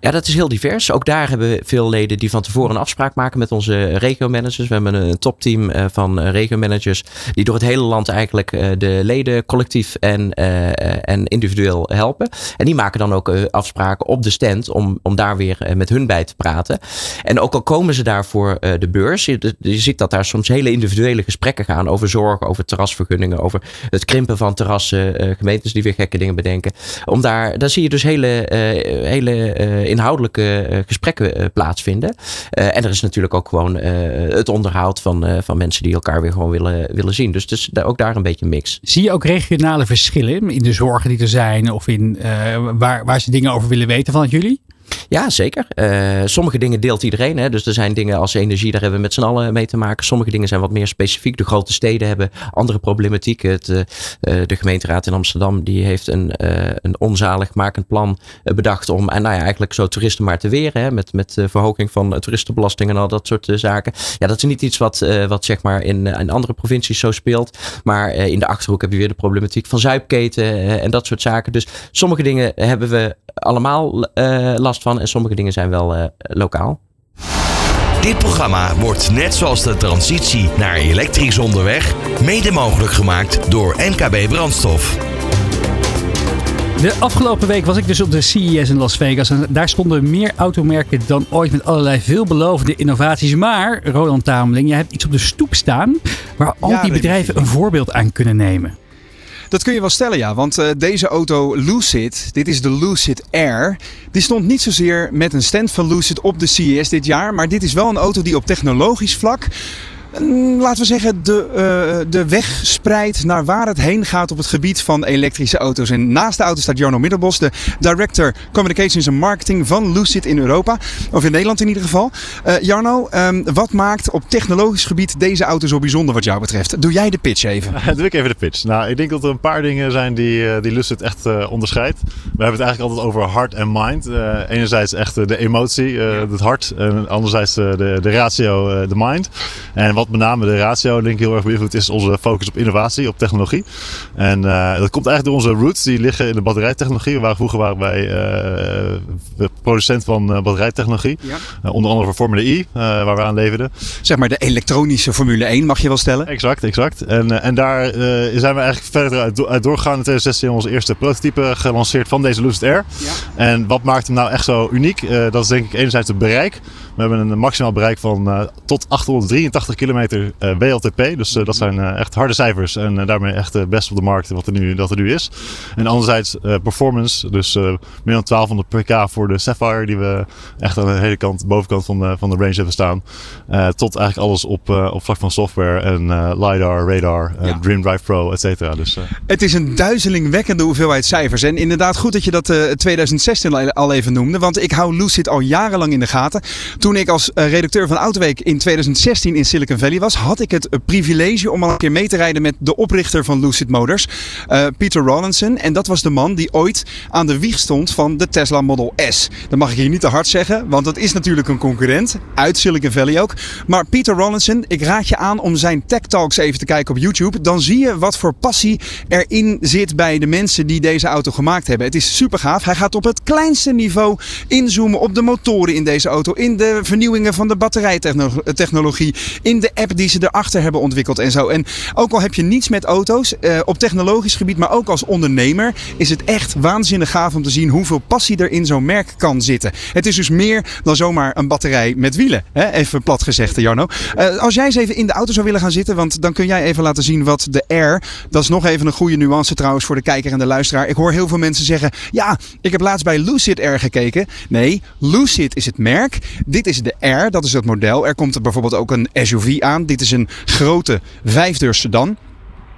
Ja, dat is heel divers. Ook daar hebben we veel leden die van tevoren een afspraak maken met onze regio-managers. We hebben een topteam eh, van eh, regio-managers die door het hele land eigenlijk eh, de leden collectief en, en individueel helpen. En die maken dan ook afspraken op de stand om, om daar weer met hun bij te praten. En ook al komen ze daar voor eh, de beurs, je, ziet dat daar soms hele individuele gesprekken gaan over zorg, over terrasvergunningen, over het krimpen van terrassen, gemeentes die weer gekke dingen bedenken. Om daar, daar zie je dus hele, hele eh, inhoudelijke eh, gesprekken eh, plaatsvinden. En er is natuurlijk ook gewoon het onderhoud van, van mensen die elkaar weer gewoon willen, willen zien. Dus daar- ook daar een beetje mix. Zie je ook regionale verschillen in de zorgen die er zijn? Of in waar, waar ze dingen over willen weten vanuit jullie? Ja, zeker. Eh, sommige dingen deelt iedereen. Hè? Dus er zijn dingen als energie, daar hebben we met z'n allen mee te maken. Sommige dingen zijn wat meer specifiek. De grote steden hebben andere problematiek. Het, eh, eh, de gemeenteraad in Amsterdam die heeft een, eh, een onzaligmakend plan bedacht om en nou ja, eigenlijk zo toeristen maar te weren. Hè? Met, met verhoging van toeristenbelasting en al dat soort zaken. Ja, dat is niet iets wat, wat zeg maar in, in andere provincies zo speelt. Maar in de Achterhoek heb je weer de problematiek van zuipketen en dat soort zaken. Dus sommige dingen hebben we allemaal eh, last van en sommige dingen zijn wel eh, lokaal. Dit programma wordt net zoals de transitie naar elektrisch onderweg mede mogelijk gemaakt door NKB Brandstof. De afgelopen week was ik dus op de CES in Las Vegas. En daar stonden meer automerken dan ooit met allerlei veelbelovende innovaties. Maar, Roland Tameling, jij hebt iets op de stoep staan waar al Ja, die bedrijven een voorbeeld aan kunnen nemen. Dat kun je wel stellen, ja. Want eh, deze auto Lucid, dit is de Lucid Air, die stond niet zozeer met een stand van Lucid op de CES dit jaar. Maar dit is wel een auto die op technologisch vlak, laten we zeggen, de, eh, de weg spreidt naar waar het heen gaat op het gebied van elektrische auto's. En naast de auto staat Jarno Middelbos, de Director Communications en Marketing van Lucid in Europa. Of in Nederland in ieder geval. Eh, Jarno, ehm, wat maakt op technologisch gebied deze auto zo bijzonder wat jou betreft? Doe jij de pitch even. Doe ik even de pitch. Nou, ik denk dat er een paar dingen zijn die, eh, die Lucid echt eh, onderscheidt. We hebben het eigenlijk altijd over heart en mind. Eh, enerzijds echt de emotie, eh, het hart. En anderzijds de, de ratio, eh, de mind. En wat met name de ratio denk ik heel erg beïnvloedt is onze focus op innovatie, op technologie. En eh, dat komt eigenlijk door onze roots. Die liggen in de batterijtechnologie. We waren, vroeger waren wij eh, producent van eh, batterijtechnologie. Ja. Onder andere voor Formule E, eh, waar we aan leverden. Zeg maar de elektronische Formule 1 mag je wel stellen. Exact, exact. En, en daar zijn we eigenlijk verder uit, do- uit doorgegaan. In 2016 onze eerste prototype gelanceerd van deze Lucid Air. En wat maakt hem nou echt zo uniek? Dat is denk ik enerzijds het bereik. We hebben een maximaal bereik van tot 883 kilometer eh, WLTP. Dus eh, dat zijn eh, echt harde cijfers. En daarmee echt het best op de markt wat er nu, dat er nu is. En anderzijds performance. Dus meer dan 1200 pk voor de Sapphire. Die we echt aan de hele kant, bovenkant van de, van de range hebben staan. Tot eigenlijk alles op, op vlak van software en LiDAR, radar, Ja. DreamDrive Pro, et cetera. Dus, Het is een duizelingwekkende hoeveelheid cijfers. En inderdaad goed dat je dat eh 2016 al- even noemde. Want ik hou Lucid al jarenlang in de gaten. Toen ik als redacteur van Autoweek in 2016 in Silicon Valley Valley was, had ik het privilege om al een keer mee te rijden met de oprichter van Lucid Motors, uh, Peter Rawlinson. En dat was de man die ooit aan de wieg stond van de Tesla Model S. Dat mag ik hier niet te hard zeggen, want dat is natuurlijk een concurrent uit Silicon Valley ook. Maar Peter Rawlinson, ik raad je aan om zijn Tech Talks even te kijken op YouTube. Dan zie je wat voor passie erin zit bij de mensen die deze auto gemaakt hebben. Het is super gaaf. Hij gaat op het kleinste niveau inzoomen op de motoren in deze auto, in de vernieuwingen van de batterijtechnologie, in de app die ze erachter hebben ontwikkeld en zo. En ook al heb je niets met auto's, eh, op technologisch gebied, maar ook als ondernemer, is het echt waanzinnig gaaf om te zien hoeveel passie er in zo'n merk kan zitten. Het is dus meer dan zomaar een batterij met wielen. Hè? Even plat gezegd, Jarno. Uh, als jij eens even in de auto zou willen gaan zitten, want dan kun jij even laten zien wat de Air, dat is nog even een goede nuance trouwens voor de kijker en de luisteraar. Ik hoor heel veel mensen zeggen, ja, ik heb laatst bij Lucid Air gekeken. Nee, Lucid is het merk. Dit is de Air, dat is het model. Er komt bijvoorbeeld ook een SUV aan. Dit is een grote vijfdeur sedan.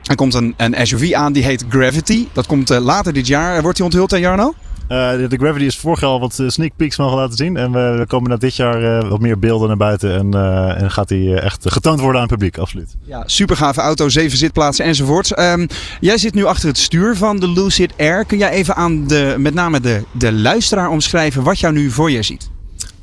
Er komt een, een SUV aan die heet Gravity. Dat komt uh, later dit jaar. Wordt die onthuld, hè, Jarno? Uh, de, Gravity is vorig jaar al wat sneak peeks mogen laten zien. En we, we komen na dit jaar uh, wat meer beelden naar buiten. En, uh, en gaat die echt getoond worden aan het publiek, absoluut. Ja, super gave auto, zeven zitplaatsen enzovoort. Um, jij zit nu achter het stuur van de Lucid Air. Kun jij even aan de, met name de, de luisteraar omschrijven wat jou nu voor je ziet?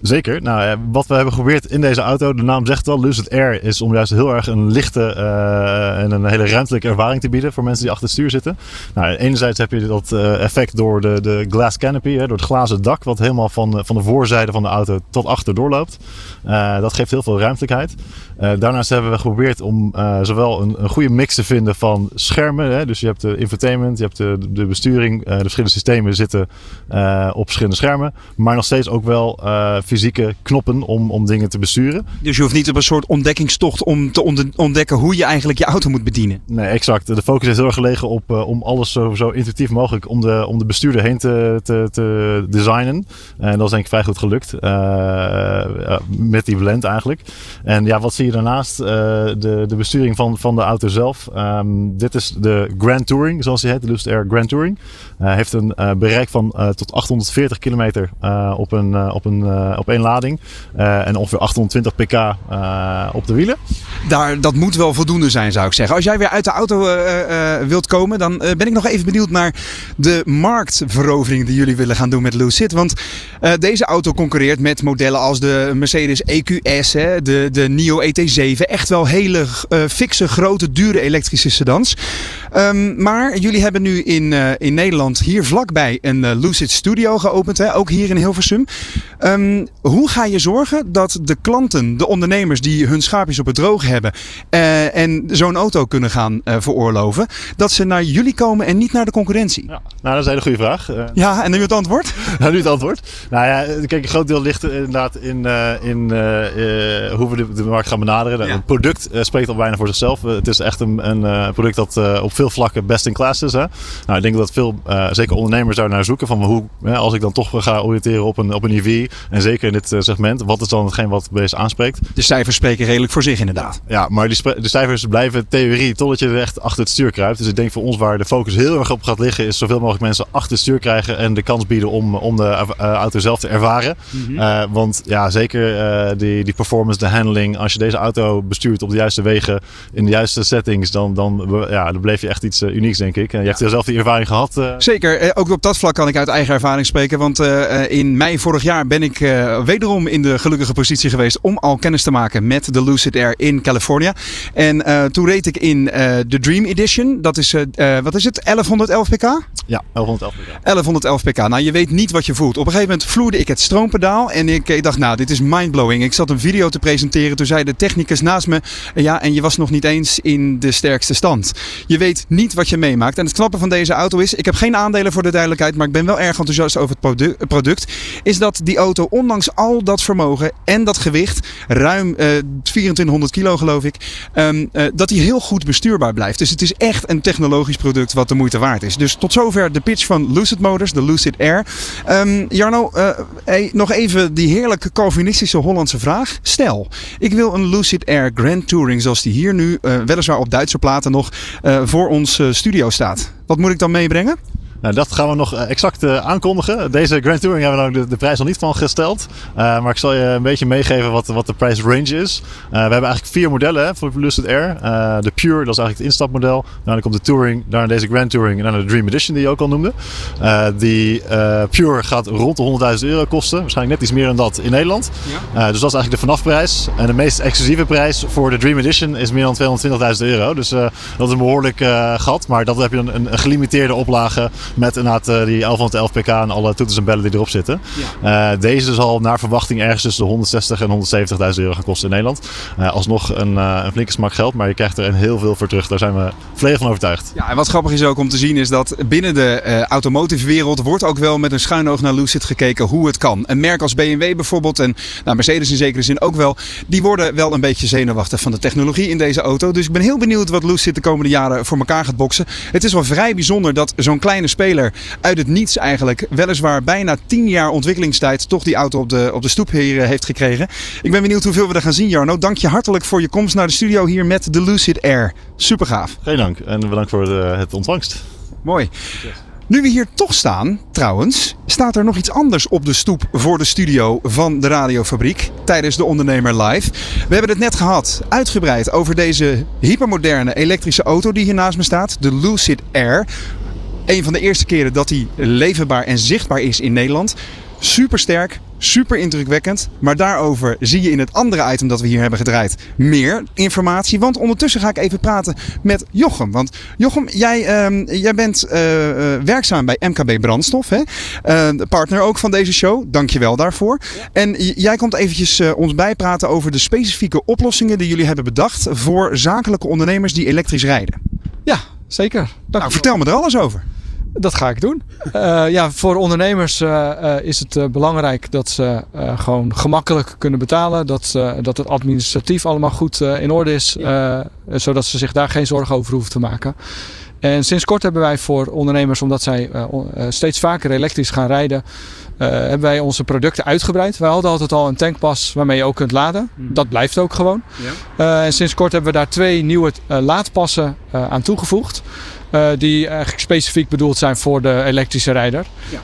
Zeker. Nou, wat we hebben geprobeerd in deze auto, de naam zegt al, Lucid Air, is om juist heel erg een lichte uh, en een hele ruimtelijke ervaring te bieden voor mensen die achter het stuur zitten. Nou, enerzijds heb je dat uh, effect door de, de glass canopy, hè, door het glazen dak, wat helemaal van, van de voorzijde van de auto tot achter doorloopt. Dat geeft heel veel ruimtelijkheid. Daarnaast hebben we geprobeerd om zowel een, een, goede mix te vinden van schermen, hè, dus je hebt de infotainment, je hebt de, de besturing, de verschillende systemen zitten op verschillende schermen, maar nog steeds ook wel fysieke knoppen om, om dingen te besturen. Dus je hoeft niet op een soort ontdekkingstocht om te ontdekken hoe je eigenlijk je auto moet bedienen. Nee, exact. De focus is heel erg gelegen op uh, om alles zo, zo intuïtief mogelijk om de, om de bestuurder heen te, te, te designen. En dat is denk ik vrij goed gelukt. Uh, met die blend eigenlijk. En ja, wat zie je daarnaast? de, de besturing van, van de auto zelf. Um, dit is de Grand Touring, zoals die heet. De Lucid Air Grand Touring. heeft een bereik van tot 840 kilometer op een, op een op één lading. En ongeveer 820 pk op de wielen. Daar, dat moet wel voldoende zijn, zou ik zeggen. Als jij weer uit de auto wilt komen, dan ben ik nog even benieuwd naar de marktverovering die jullie willen gaan doen met Lucid. Want deze auto concurreert met modellen als de Mercedes EQS, hè, de, de NIO ET7. Echt wel hele fikse, grote, dure elektrische sedans. Um, maar jullie hebben nu in, in Nederland hier vlakbij een Lucid Studio geopend, hè, ook hier in Hilversum. Um, hoe ga je zorgen dat de klanten, de ondernemers die hun schaapjes op het droog hebben uh, en zo'n auto kunnen gaan uh, veroorloven, dat ze naar jullie komen en niet naar de concurrentie? Ja, nou, dat is een hele goede vraag. Uh, ja, en nu het antwoord? nou, nu het antwoord. Nou ja, kijk, een groot deel ligt inderdaad in, in hoe we de, de, markt gaan benaderen. Ja. Het product spreekt al bijna voor zichzelf. Het is echt een, een product dat op veel vlakken best in class is. Hè? Nou, ik denk dat veel, zeker ondernemers daar naar zoeken van hoe, als ik dan toch ga oriënteren op een, op een EV en zeker in dit eh, segment. Wat is dan hetgeen wat Base aanspreekt? De cijfers spreken redelijk voor zich inderdaad. Ja, maar die de cijfers blijven theorie totdat je er echt achter het stuur kruipt. Dus ik denk voor ons waar de focus heel erg op gaat liggen is zoveel mogelijk mensen achter het stuur krijgen en de kans bieden om, om de auto zelf te ervaren. Mm -hmm. uh, want ja, zeker die, die performance, de handling. Als je deze auto bestuurt op de juiste wegen, in de juiste settings, dan, dan, ja, dan bleef je echt iets unieks denk ik. En je hebt ja. zelf die ervaring gehad. Zeker, ook op dat vlak kan ik uit eigen ervaring spreken. Want in mei vorig jaar ben ik wederom in de gelukkige positie geweest om al kennis te maken met de Lucid Air in California. En toen reed ik in de Dream Edition. Dat is, wat is het, 1111 pk? Ja, 1111 pk. 1111 pk. Nou, je weet niet wat je voelt. Op een gegeven moment vloerde ik het stroompedaal en ik dacht, nou, dit is mindblowing. Ik zat een video te presenteren. Toen zei de technicus naast me, ja, en je was nog niet eens in de sterkste stand. Je weet niet wat je meemaakt. En het knappe van deze auto is, ik heb geen aandelen voor de duidelijkheid, maar ik ben wel erg enthousiast over het product. Is dat die auto, ondanks al dat vermogen en dat gewicht, ruim uh, 2400 kilo geloof ik, um, uh, dat die heel goed bestuurbaar blijft. Dus het is echt een technologisch product wat de moeite waard is. Dus tot zover de pitch van Lucid Motors, de Lucid Air. Um, Jarno, hey, nog even die heerlijke Calvinistische Hollandse vraag. Stel, ik wil een Lucid Air Grand Touring zoals die hier nu, uh, weliswaar op Duitse platen nog, voor ons studio staat. Wat moet ik dan meebrengen? Nou, dat gaan we nog eh, exact eh, aankondigen. Deze Grand Touring hebben we nog de, de prijs nog niet van gesteld. Uh, maar ik zal je een beetje meegeven wat, wat de prijsrange is. Uh, we hebben eigenlijk vier modellen hè, voor de Lucid Air. Uh, de Pure, dat is eigenlijk het instapmodel. Daarna komt de Touring, daarna deze Grand Touring en daarna de Dream Edition die je ook al noemde. die Pure gaat rond de 100.000 euro kosten. Waarschijnlijk net iets meer dan dat in Nederland. Ja. dus dat is eigenlijk de vanafprijs. En de meest exclusieve prijs voor de Dream Edition is meer dan 220.000 euro. Dus dat is een behoorlijk gat. Maar dat heb je een, een gelimiteerde oplage met inderdaad uh, die 1111 pk en alle toeters en bellen die erop zitten. Ja. Uh, deze zal naar verwachting ergens tussen de 160 en 170.000 euro gaan kosten in Nederland. Uh, alsnog een, een, flinke smak geld, maar je krijgt er heel veel voor terug. Daar zijn we volledig van overtuigd. Ja, en wat grappig is ook om te zien is dat binnen de automotive wereld wordt ook wel met een schuin oog naar Lucid gekeken hoe het kan. Een merk als BMW bijvoorbeeld en nou, Mercedes in zekere zin ook wel, die worden wel een beetje zenuwachtig van de technologie in deze auto. Dus ik ben heel benieuwd wat Lucid de komende jaren voor elkaar gaat boksen. Het is wel vrij bijzonder dat zo'n kleine speler uit het niets eigenlijk, weliswaar bijna 10 jaar ontwikkelingstijd, toch die auto op de, op de stoep hier eh, heeft gekregen. Ik ben benieuwd hoeveel we er gaan zien, Jarno. Dank je hartelijk voor je komst naar de studio hier met de Lucid Air. Super gaaf. Geen dank en bedankt voor de, het ontvangst. Mooi. Nu we hier toch staan, trouwens, staat er nog iets anders op de stoep voor de studio van de Radiofabriek tijdens de Ondernemer Live. We hebben het net gehad, uitgebreid, over deze hypermoderne elektrische auto die hier naast me staat, de Lucid Air. Een van de eerste keren dat hij leverbaar en zichtbaar is in Nederland. Super sterk, super indrukwekkend. Maar daarover zie je in het andere item dat we hier hebben gedraaid meer informatie. Want ondertussen ga ik even praten met Jochem. Want Jochem, jij, uh, jij bent uh, werkzaam bij MKB Brandstof. Hè? Uh, partner ook van deze show. Dank je wel daarvoor. Ja. En jij komt eventjes ons bijpraten over de specifieke oplossingen die jullie hebben bedacht voor zakelijke ondernemers die elektrisch rijden. Ja, zeker. Dank nou, vertel me er alles over. Dat ga ik doen. Uh, ja, voor ondernemers uh, uh, is het belangrijk dat ze gewoon gemakkelijk kunnen betalen. Dat, dat het administratief allemaal goed in orde is. Ja. zodat ze zich daar geen zorgen over hoeven te maken. En sinds kort hebben wij voor ondernemers, omdat zij steeds vaker elektrisch gaan rijden, hebben wij onze producten uitgebreid. Wij hadden altijd al een tankpas waarmee je ook kunt laden. Mm. Dat blijft ook gewoon. Ja. en sinds kort hebben we daar twee nieuwe laadpassen aan toegevoegd. Uh, die eigenlijk specifiek bedoeld zijn voor de elektrische rijder. Ja.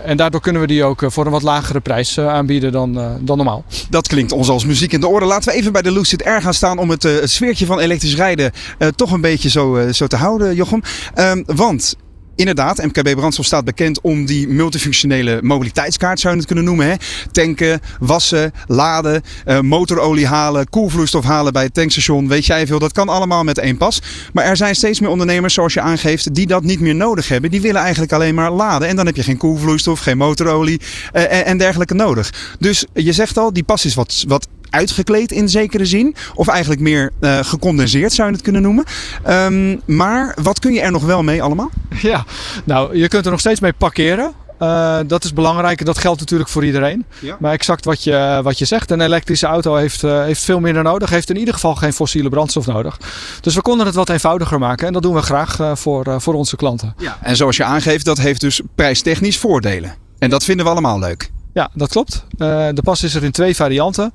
Uh, en daardoor kunnen we die ook voor een wat lagere prijs uh, aanbieden dan, dan normaal. Dat klinkt ons als muziek in de oren. Laten we even bij de Lucid Air gaan staan om het, het sfeertje van elektrisch rijden toch een beetje zo, zo te houden, Jochem. Ehm, want Inderdaad, MKB Brandstof staat bekend om die multifunctionele mobiliteitskaart, zou je het kunnen noemen. Hè? Tanken, wassen, laden, uh, motorolie halen, koelvloeistof halen bij het tankstation. Weet jij veel, dat kan allemaal met één pas. Maar er zijn steeds meer ondernemers, zoals je aangeeft, die dat niet meer nodig hebben. Die willen eigenlijk alleen maar laden. En dan heb je geen koelvloeistof, geen motorolie uh, en, en dergelijke nodig. Dus je zegt al, die pas is wat, wat uitgekleed in zekere zin. Of eigenlijk meer uh, gecondenseerd zou je het kunnen noemen. Um, maar wat kun je er nog wel mee allemaal? Ja, nou je kunt er nog steeds mee parkeren. Uh, dat is belangrijk en dat geldt natuurlijk voor iedereen. Ja. Maar exact wat je, wat je zegt, een elektrische auto heeft, uh, heeft veel minder nodig. Heeft in ieder geval geen fossiele brandstof nodig. Dus we konden het wat eenvoudiger maken en dat doen we graag uh, voor, voor onze klanten. Ja. En zoals je aangeeft, dat heeft dus prijstechnisch voordelen. En dat vinden we allemaal leuk. Ja, dat klopt. de pas is er in twee varianten.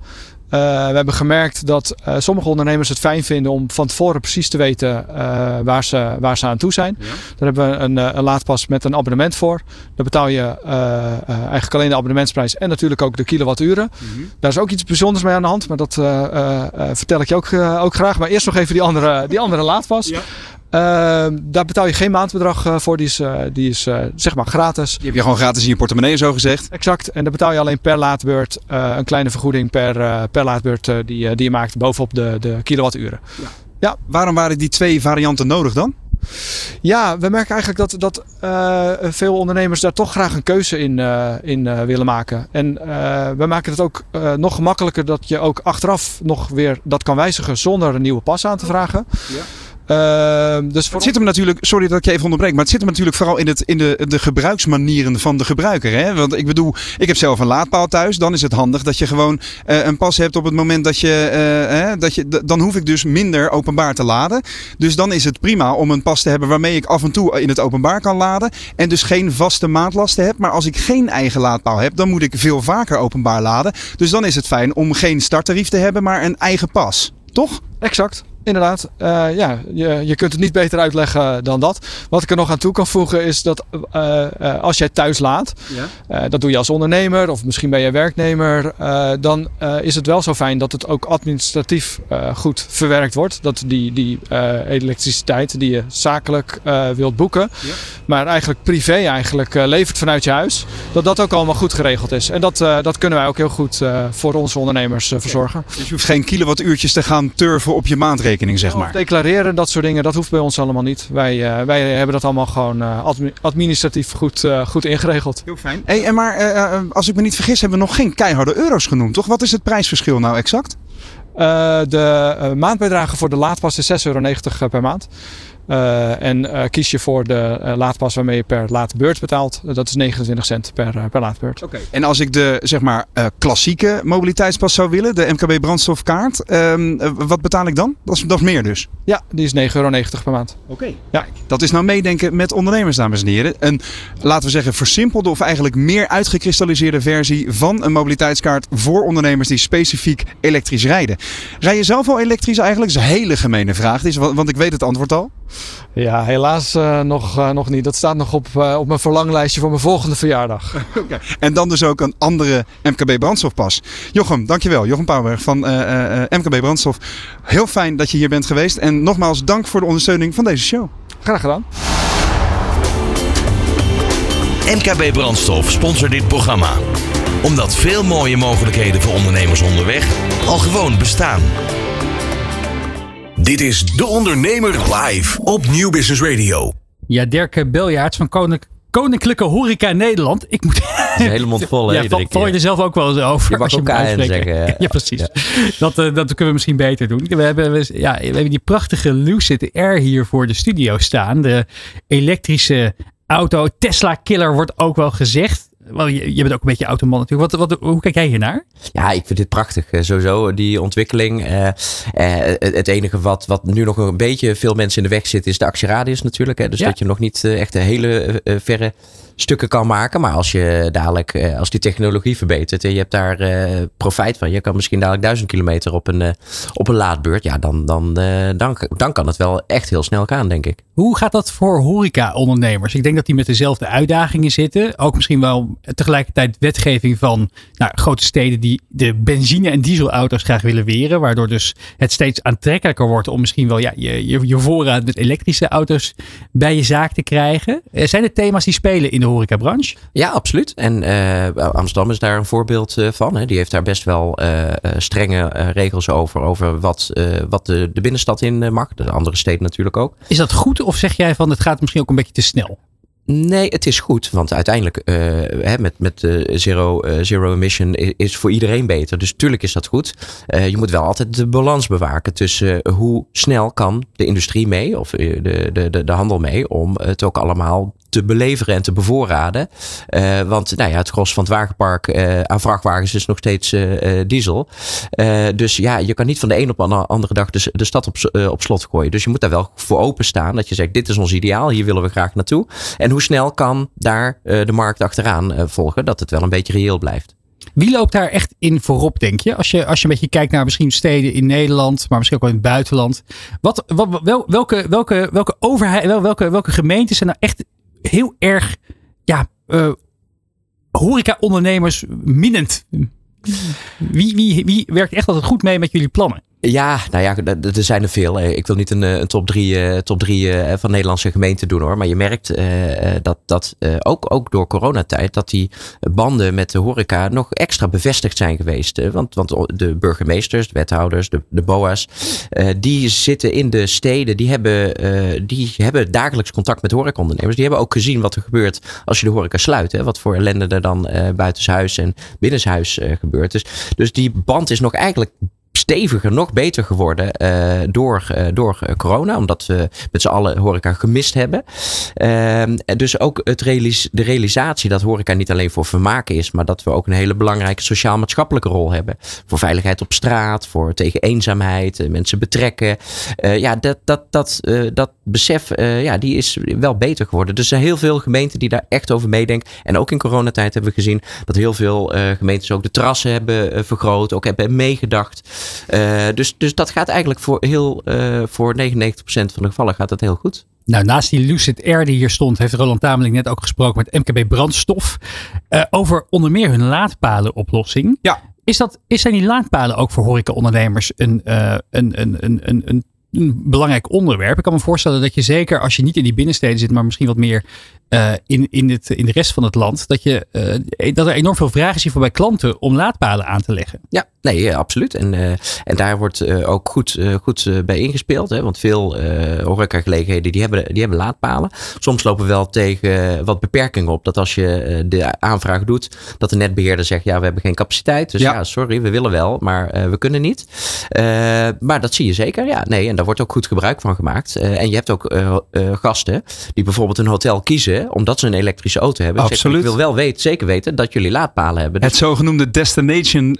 Uh, we hebben gemerkt dat uh, sommige ondernemers het fijn vinden om van tevoren precies te weten uh, waar, ze, waar ze aan toe zijn. Ja. Daar hebben we een, een laadpas met een abonnement voor. Daar betaal je eigenlijk alleen de abonnementsprijs en natuurlijk ook de kilowatturen. Mm -hmm. Daar is ook iets bijzonders mee aan de hand, maar dat vertel ik je ook, ook graag. Maar eerst nog even die andere, die andere laadpas. Ja. Uh, daar betaal je geen maandbedrag uh, voor. Die is, uh, die is zeg maar gratis. Die heb je gewoon gratis in je portemonnee zo gezegd. Exact. En dan betaal je alleen per laadbeurt een kleine vergoeding per, per laadbeurt die, die je maakt bovenop de, de kilowatturen. Ja. ja. Waarom waren die twee varianten nodig dan? Ja, we merken eigenlijk dat, dat uh, veel ondernemers daar toch graag een keuze in, uh, in uh, willen maken. En we maken het ook nog gemakkelijker dat je ook achteraf nog weer dat kan wijzigen zonder een nieuwe pas aan te vragen. Ja. Uh, dus voor... Het zit hem natuurlijk, sorry dat ik je even onderbreek, maar het zit hem natuurlijk vooral in, het, in de, de gebruiksmanieren van de gebruiker. Hè? Want ik bedoel, ik heb zelf een laadpaal thuis. Dan is het handig dat je gewoon uh, een pas hebt op het moment dat je, uh, dat je. Dan hoef ik dus minder openbaar te laden. Dus dan is het prima om een pas te hebben waarmee ik af en toe in het openbaar kan laden. En dus geen vaste maatlasten heb. Maar als ik geen eigen laadpaal heb, dan moet ik veel vaker openbaar laden. Dus dan is het fijn om geen starttarief te hebben, maar een eigen pas. Toch? Exact. Inderdaad. Eh, ja, je, je kunt het niet beter uitleggen dan dat. Wat ik er nog aan toe kan voegen is dat eh, eh, als jij thuis laat, Ja. dat doe je als ondernemer of misschien ben je werknemer, dan is het wel zo fijn dat het ook administratief goed verwerkt wordt. Dat die, die elektriciteit die je zakelijk wilt boeken, maar eigenlijk privé eigenlijk levert vanuit je huis, dat dat ook allemaal goed geregeld is. En dat, dat kunnen wij ook heel goed voor onze ondernemers verzorgen. Dus je hoeft geen kilowattuurtjes te gaan turven op je maandrekening, zeg maar. Declareren, dat soort dingen, dat hoeft bij ons allemaal niet. Wij, eh, wij hebben dat allemaal gewoon eh, admi- administratief goed, eh, goed ingeregeld. Heel fijn. Hey, en maar als ik me niet vergis, hebben we nog geen keiharde euro's genoemd, toch? Wat is het prijsverschil nou exact? Eh, de maandbijdrage voor de laadpas is 6,90 euro per maand. Eh, en eh, kies je voor de eh, laadpas waarmee je per laadbeurt betaalt, dat is 29 cent per, per laadbeurt. En als ik de zeg maar klassieke mobiliteitspas zou willen, de MKB brandstofkaart, ehm, eh, wat betaal ik dan? Dat is, dat is meer dus. Ja, die is 9,90 euro per maand. Oké. Ja. Dat is nou meedenken met ondernemers, dames en heren. Een, laten we zeggen, versimpelde of eigenlijk meer uitgekristalliseerde versie van een mobiliteitskaart voor ondernemers die specifiek elektrisch rijden. Rij je zelf al elektrisch eigenlijk? Dat is een hele gemene vraag, is, want ik weet het antwoord al. Ja, helaas eh, nog, eh, nog niet. Dat staat nog op, eh, op mijn verlanglijstje voor mijn volgende verjaardag. En dan dus ook een andere MKB brandstofpas. Jochem, dankjewel. Jochem Pauwberg van eh, eh, MKB Brandstof. Heel fijn dat je hier bent geweest. En nogmaals dank voor de ondersteuning van deze show. Graag gedaan. MKB Brandstof sponsort dit programma. Omdat veel mooie mogelijkheden voor ondernemers onderweg al gewoon bestaan. Dit is De Ondernemer live op Nieuw Business Radio. Ja, Dirk Beljaarts van Koninklijke Koninklijke Horeca Nederland. Ik moet... een hele mond vol, hè, Ja, iedere val, val je er zelf ook wel eens over. Je mag KN uitspreekt. zeggen. Ja, precies. Dat, eh, dat kunnen we misschien beter doen. We hebben, we, ja, we hebben die prachtige Lucid Air hier voor de studio staan. De elektrische auto. Tesla killer wordt ook wel gezegd. Wel, je, je bent ook een beetje automan natuurlijk. Wat, wat, hoe kijk jij hiernaar? Ja, ik vind dit prachtig. Eh, Sowieso, die ontwikkeling. Eh, eh, het enige wat, wat nu nog een beetje veel mensen in de weg zit, is de actieradius natuurlijk. Hè. Dus Ja. dat je nog niet echt de hele verre stukken kan maken. Maar als je dadelijk, als die technologie verbetert en je hebt daar profijt van. Je kan misschien dadelijk duizend kilometer op een, op een laadbeurt. Ja, dan, dan, dan, dan kan het wel echt heel snel gaan, denk ik. Hoe gaat dat voor horeca-ondernemers? Ik denk dat die met dezelfde uitdagingen zitten. Ook misschien wel tegelijkertijd wetgeving van nou, grote steden die de benzine- en dieselauto's graag willen weren. Waardoor dus het steeds aantrekkelijker wordt om misschien wel ja, je, je, je voorraad met elektrische auto's bij je zaak te krijgen. Eh, Zijn er thema's die spelen in de horecabranche? Ja, absoluut. En eh, Amsterdam is daar een voorbeeld eh, van. Hè. Die heeft daar best wel strenge regels over. Over wat, wat de, de binnenstad in mag. De andere steden natuurlijk ook. Is dat goed of zeg jij van het gaat misschien ook een beetje te snel? Nee, het is goed. Want uiteindelijk eh, met, met eh, zero, eh, zero emission i- is voor iedereen beter. Dus tuurlijk is dat goed. Je moet wel altijd de balans bewaken tussen hoe snel kan de industrie mee. Of de, de, de handel mee. Om het ook allemaal te beleveren en te bevoorraden. Eh, want nou ja, het gros van het wagenpark eh, aan vrachtwagens is nog steeds eh, diesel. Dus ja, je kan niet van de een op de andere dag de, de stad op, op slot gooien. Dus je moet daar wel voor openstaan. Dat je zegt, dit is ons ideaal, hier willen we graag naartoe. En hoe snel kan daar de markt achteraan volgen? Dat het wel een beetje reëel blijft. Wie loopt daar echt in voorop, denk je? Als je, als je een beetje kijkt naar misschien steden in Nederland, maar misschien ook wel in het buitenland. Wat, wel, welke, welke, welke overheid, wel, welke, welke gemeenten zijn nou echt heel erg ja, eh horeca-ondernemers minnend? Wie, wie, wie werkt echt altijd goed mee met jullie plannen? Ja, nou ja, er zijn er veel. Eh, Ik wil niet een, eh, een top drie, eh, top drie van Nederlandse gemeenten doen hoor. Maar je merkt dat, dat ook, ook door coronatijd, dat die banden met de horeca nog extra bevestigd zijn geweest. Want, want de burgemeesters, de wethouders, de, de BOA's, die zitten in de steden, die hebben, die hebben dagelijks contact met horecaondernemers. Die hebben ook gezien wat er gebeurt als je de horeca sluit. Hè? Wat voor ellende er dan buitenshuis en binnenshuis gebeurt. Dus, dus die band is nog eigenlijk steviger, nog beter geworden eh, door, eh, door eh, corona. Omdat we met z'n allen horeca gemist hebben. En dus ook het de realisatie dat horeca niet alleen voor vermaak is. Maar dat we ook een hele belangrijke sociaal-maatschappelijke rol hebben. Voor veiligheid op straat, voor tegen eenzaamheid, mensen betrekken. Ja, dat, dat, dat, dat besef ja, die is wel beter geworden. Dus er zijn heel veel gemeenten die daar echt over meedenken. En ook in coronatijd hebben we gezien dat heel veel gemeentes ook de terrassen hebben vergroot. Ook hebben meegedacht. Eh, dus, dus dat gaat eigenlijk voor heel eh, voor 99% van de gevallen gaat dat heel goed. Nou, naast die Lucid Air die hier stond, heeft Roland Tameling net ook gesproken met MKB Brandstof. eh, over onder meer hun laadpalenoplossing. Ja. Is, dat, is zijn die laadpalen ook voor horecaondernemers een, een, een, een, een, een, een belangrijk onderwerp? Ik kan me voorstellen dat je zeker als je niet in die binnensteden zit, maar misschien wat meer eh, in, in, het, in de rest van het land, dat, je, eh, dat er enorm veel vraag is hiervoor bij klanten om laadpalen aan te leggen. Ja, nee, eh, absoluut. En, en daar wordt ook goed, goed bij ingespeeld. Hè? Want veel horecagelegenheden die hebben, die hebben laadpalen. Soms lopen we wel tegen wat beperkingen op. Dat als je de aanvraag doet, dat de netbeheerder zegt... ja, we hebben geen capaciteit. Dus ja, Ja. sorry, we willen wel, maar we kunnen niet. Maar dat zie je zeker, ja. Nee, en daar wordt ook goed gebruik van gemaakt. Eh, en je hebt ook eh, eh, gasten die bijvoorbeeld een hotel kiezen... omdat ze een elektrische auto hebben. Absoluut. ik wil wel weten, zeker weten dat jullie laadpalen hebben. Dus Het zogenoemde destination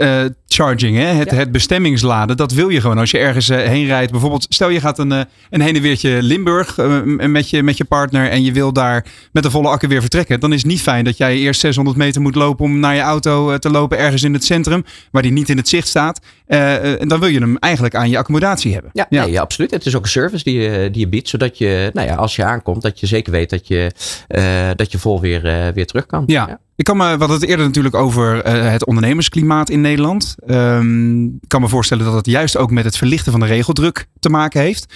charging, hè? Het, Ja. het bestemmingsladen, dat wil je gewoon als je ergens heen rijdt. Bijvoorbeeld, stel je gaat een, een heen en weertje Limburg met, je, met je partner en je wil daar met de volle accu weer vertrekken. Dan is het niet fijn dat jij eerst 600 meter moet lopen om naar je auto te lopen ergens in het centrum, waar die niet in het zicht staat. En dan wil je hem eigenlijk aan je accommodatie hebben. Ja, Nee, ja, absoluut. Het is ook een service die je, die je biedt, zodat je, nou ja, als je aankomt, dat je zeker weet dat je, eh, dat je vol weer, eh, weer terug kan. Ja. Ik kan me, hadden het eerder natuurlijk over eh, het ondernemersklimaat in Nederland. Ehm, ik kan me voorstellen dat het juist ook met het verlichten van de regeldruk te maken heeft.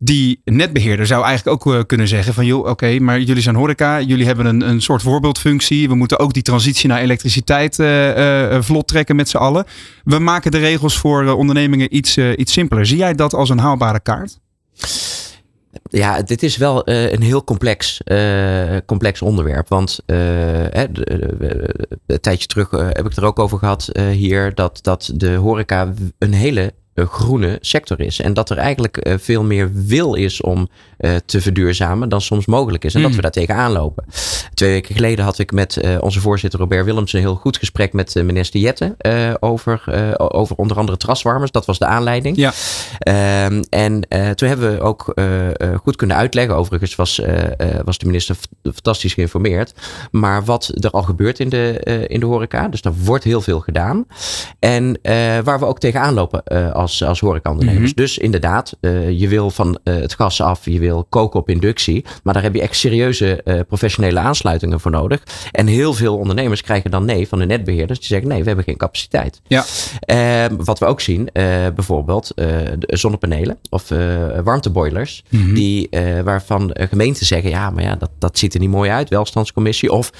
Die netbeheerder zou eigenlijk ook eh, kunnen zeggen van joh, oké, maar jullie zijn horeca, jullie hebben een, een soort voorbeeldfunctie. We moeten ook die transitie naar elektriciteit eh, eh, vlot trekken met z'n allen. We maken de regels voor ondernemingen iets, iets simpeler. Zie jij dat als een haalbare kaart? Ja, dit is wel een heel complex, complex onderwerp. Want een tijdje terug heb ik het er ook over gehad eh, hier. Dat, dat de horeca een hele groene sector is. En dat er eigenlijk eh, veel meer wil is om eh, te verduurzamen dan soms mogelijk is. En dat Mm. we daar tegenaan lopen. Twee weken geleden had ik met eh, onze voorzitter Robert Willems een heel goed gesprek met eh, minister Jette eh, over, eh, over onder andere traswarmers. Dat was de aanleiding. Ja. Ehm, en eh, toen hebben we ook eh, eh, goed kunnen uitleggen. Overigens was, eh, eh, was de minister fantastisch geïnformeerd. Maar wat er al gebeurt in de, eh, in de horeca. Dus daar wordt heel veel gedaan. En eh, waar we ook tegenaan lopen eh, als, als horecaondernemers. Mhm. Dus inderdaad, eh, je wil van eh, het gas af. Je wil koken op inductie. Maar daar heb je echt serieuze eh, professionele aansluitingen voor nodig. En heel veel ondernemers krijgen dan nee van de netbeheerders. Die zeggen nee, we hebben geen capaciteit. Ja. Ehm, wat we ook zien, bijvoorbeeld zonnepanelen of warmteboilers, Mhm. die, waarvan gemeenten zeggen, ja, maar ja, dat, dat ziet er niet mooi uit, welstandscommissie. Of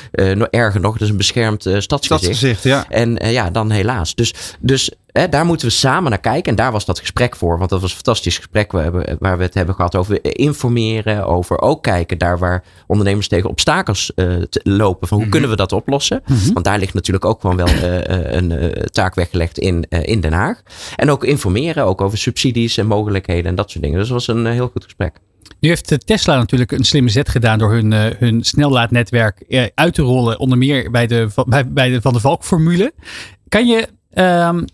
erger nog, dat is een beschermd stadsgezicht. Stadsgezicht, ja. En ja, dan helaas. Dus, dus hè, daar moeten we samen naar kijken. En daar was dat gesprek voor. Want dat was een fantastisch gesprek waar we, waar we het hebben gehad over informeren. Over ook kijken daar waar ondernemers tegen obstakels eh, te- lopen. Van hoe Mhm. kunnen we dat oplossen? Want daar ligt natuurlijk ook gewoon wel eh, eh, een taak weggelegd in, in Den Haag. En ook informeren, ook over subsidies en mogelijkheden en dat soort dingen. Dus dat was een heel goed gesprek. Nu heeft Tesla natuurlijk een slimme zet gedaan door hun, hun snellaadnetwerk uit te rollen. Onder meer bij de, bij, bij de Van de Valk formule. Kan je, ehm,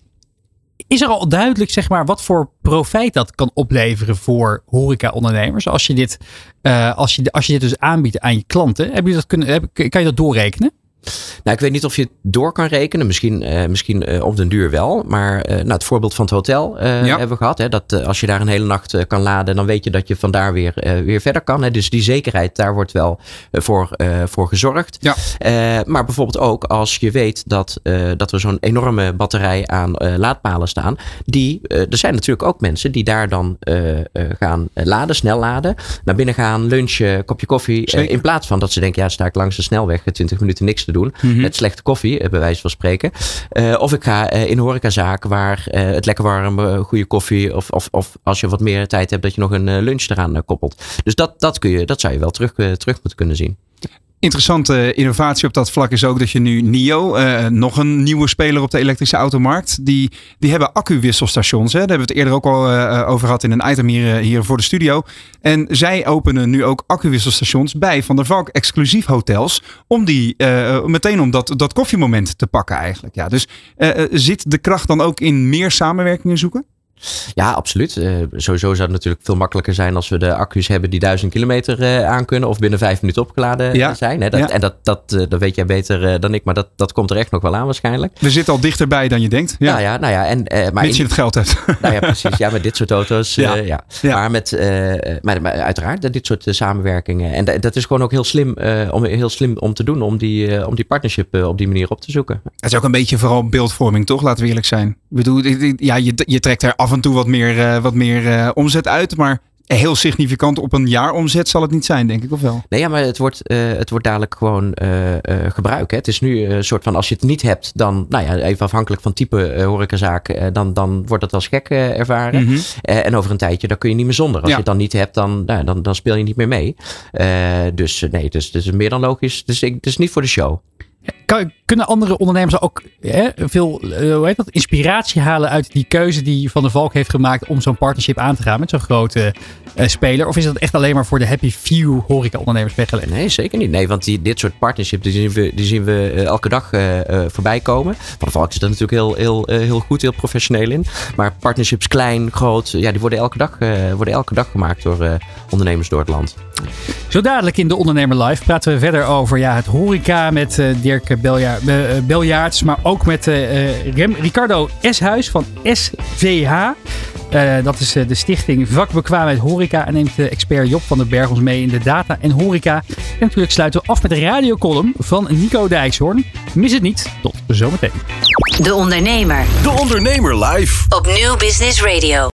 is er al duidelijk zeg maar wat voor profijt dat kan opleveren voor horeca-ondernemers? Als je dit, eh, als je, als je dit dus aanbiedt aan je klanten. Heb je dat kunnen, heb, kan je dat doorrekenen? Nou, ik weet niet of je het door kan rekenen. Misschien, eh, misschien eh, op den duur wel. Maar eh, nou, het voorbeeld van het hotel Ja. hebben we gehad. Hè, dat als je daar een hele nacht kan laden, dan weet je dat je vandaar weer, weer verder kan. Hè. Dus die zekerheid, daar wordt wel voor, voor gezorgd. Ja. Maar bijvoorbeeld ook als je weet dat, dat er zo'n enorme batterij aan laadpalen staan. Die, er zijn natuurlijk ook mensen die daar dan gaan laden, snel laden. Naar binnen gaan, lunchen, kopje koffie. in plaats van dat ze denken, ja, sta ik langs de snelweg eh, 20 minuten niks te doen. Mhm. Met slechte koffie, eh, bij wijze van spreken. Eh, of ik ga eh, in een horecazaak waar het lekker warm, goede koffie. Of, of, of als je wat meer tijd hebt, dat je nog een lunch eraan koppelt. Dus dat, dat, kun je, dat zou je wel terug, terug moeten kunnen zien. Interessante innovatie op dat vlak is ook dat je nu NIO, eh, nog een nieuwe speler op de elektrische automarkt, die, die hebben accuwisselstations. Hè. Daar hebben we het eerder ook al eh, over gehad in een item hier, eh, hier voor de studio. En zij openen nu ook accuwisselstations bij Van der Valk exclusief hotels, om die eh, meteen om dat, dat koffiemoment te pakken eigenlijk. Ja, dus eh, eh, zit de kracht dan ook in meer samenwerkingen zoeken? Ja, absoluut. Uh, sowieso zou het natuurlijk veel makkelijker zijn als we de accu's hebben die duizend kilometer uh, aan kunnen of binnen vijf minuten opgeladen ja. zijn. Hè? Dat, ja. En dat, dat, dat weet jij beter dan ik, maar dat, dat komt er echt nog wel aan waarschijnlijk. We zitten al dichterbij dan je denkt. Ja, nou ja, nou ja. En, maar Mits je het geld hebt. Nou ja, precies. Ja, met dit soort auto's. ja. ja. Maar met, maar, maar, uiteraard dit soort samenwerkingen. En dat is gewoon ook heel slim, om, heel slim om te doen, om die, om die partnership op die manier op te zoeken. Het is ook een beetje vooral beeldvorming, toch? Laten we eerlijk zijn. Ik bedoel, ja, je, je trekt er af en toe wat meer, uh, wat meer uh, omzet uit, maar heel significant op een jaar omzet zal het niet zijn, denk ik, of wel? Nee, ja, maar het wordt, uh, het wordt dadelijk gewoon uh, uh, gebruik. Hè. Het is nu een soort van, als je het niet hebt, dan, nou ja, even afhankelijk van type horecazaak, dan, dan wordt het als gek ervaren. Mm -hmm. en over een tijdje, dan kun je niet meer zonder. Als ja. je het dan niet hebt, dan, nou, dan, dan speel je niet meer mee. dus nee, dus, dus meer dan logisch. Dus ik, het is niet voor de show. Kan, kunnen andere ondernemers ook hè, veel uh, hoe heet dat, inspiratie halen uit die keuze die Van der Valk heeft gemaakt om zo'n partnership aan te gaan met zo'n grote uh, speler? Of is dat echt alleen maar voor de happy few horeca-ondernemers weggelegd? Nee, zeker niet. Nee, want die, dit soort partnerships die zien we, die zien we uh, elke dag voorbij komen. Van der Valk is daar natuurlijk heel, heel, heel goed, heel professioneel in. Maar partnerships klein, groot, ja, die worden elke dag, worden elke dag gemaakt door ondernemers door het land. Zo dadelijk in de Ondernemer Live praten we verder over ja, het horeca met Dirk Beljaard. Beljaarts, maar ook met uh, Rem, Ricardo Eshuis van SVH. Uh, dat is uh, de stichting Vakbekwaamheid Horeca. En neemt de expert Job van den Berg ons mee in de data en horeca. En natuurlijk sluiten we af met de radiocolumn van Nico Dijkshoorn. Mis het niet. Tot zometeen. De Ondernemer. De Ondernemer live. Op Nieuw Business Radio.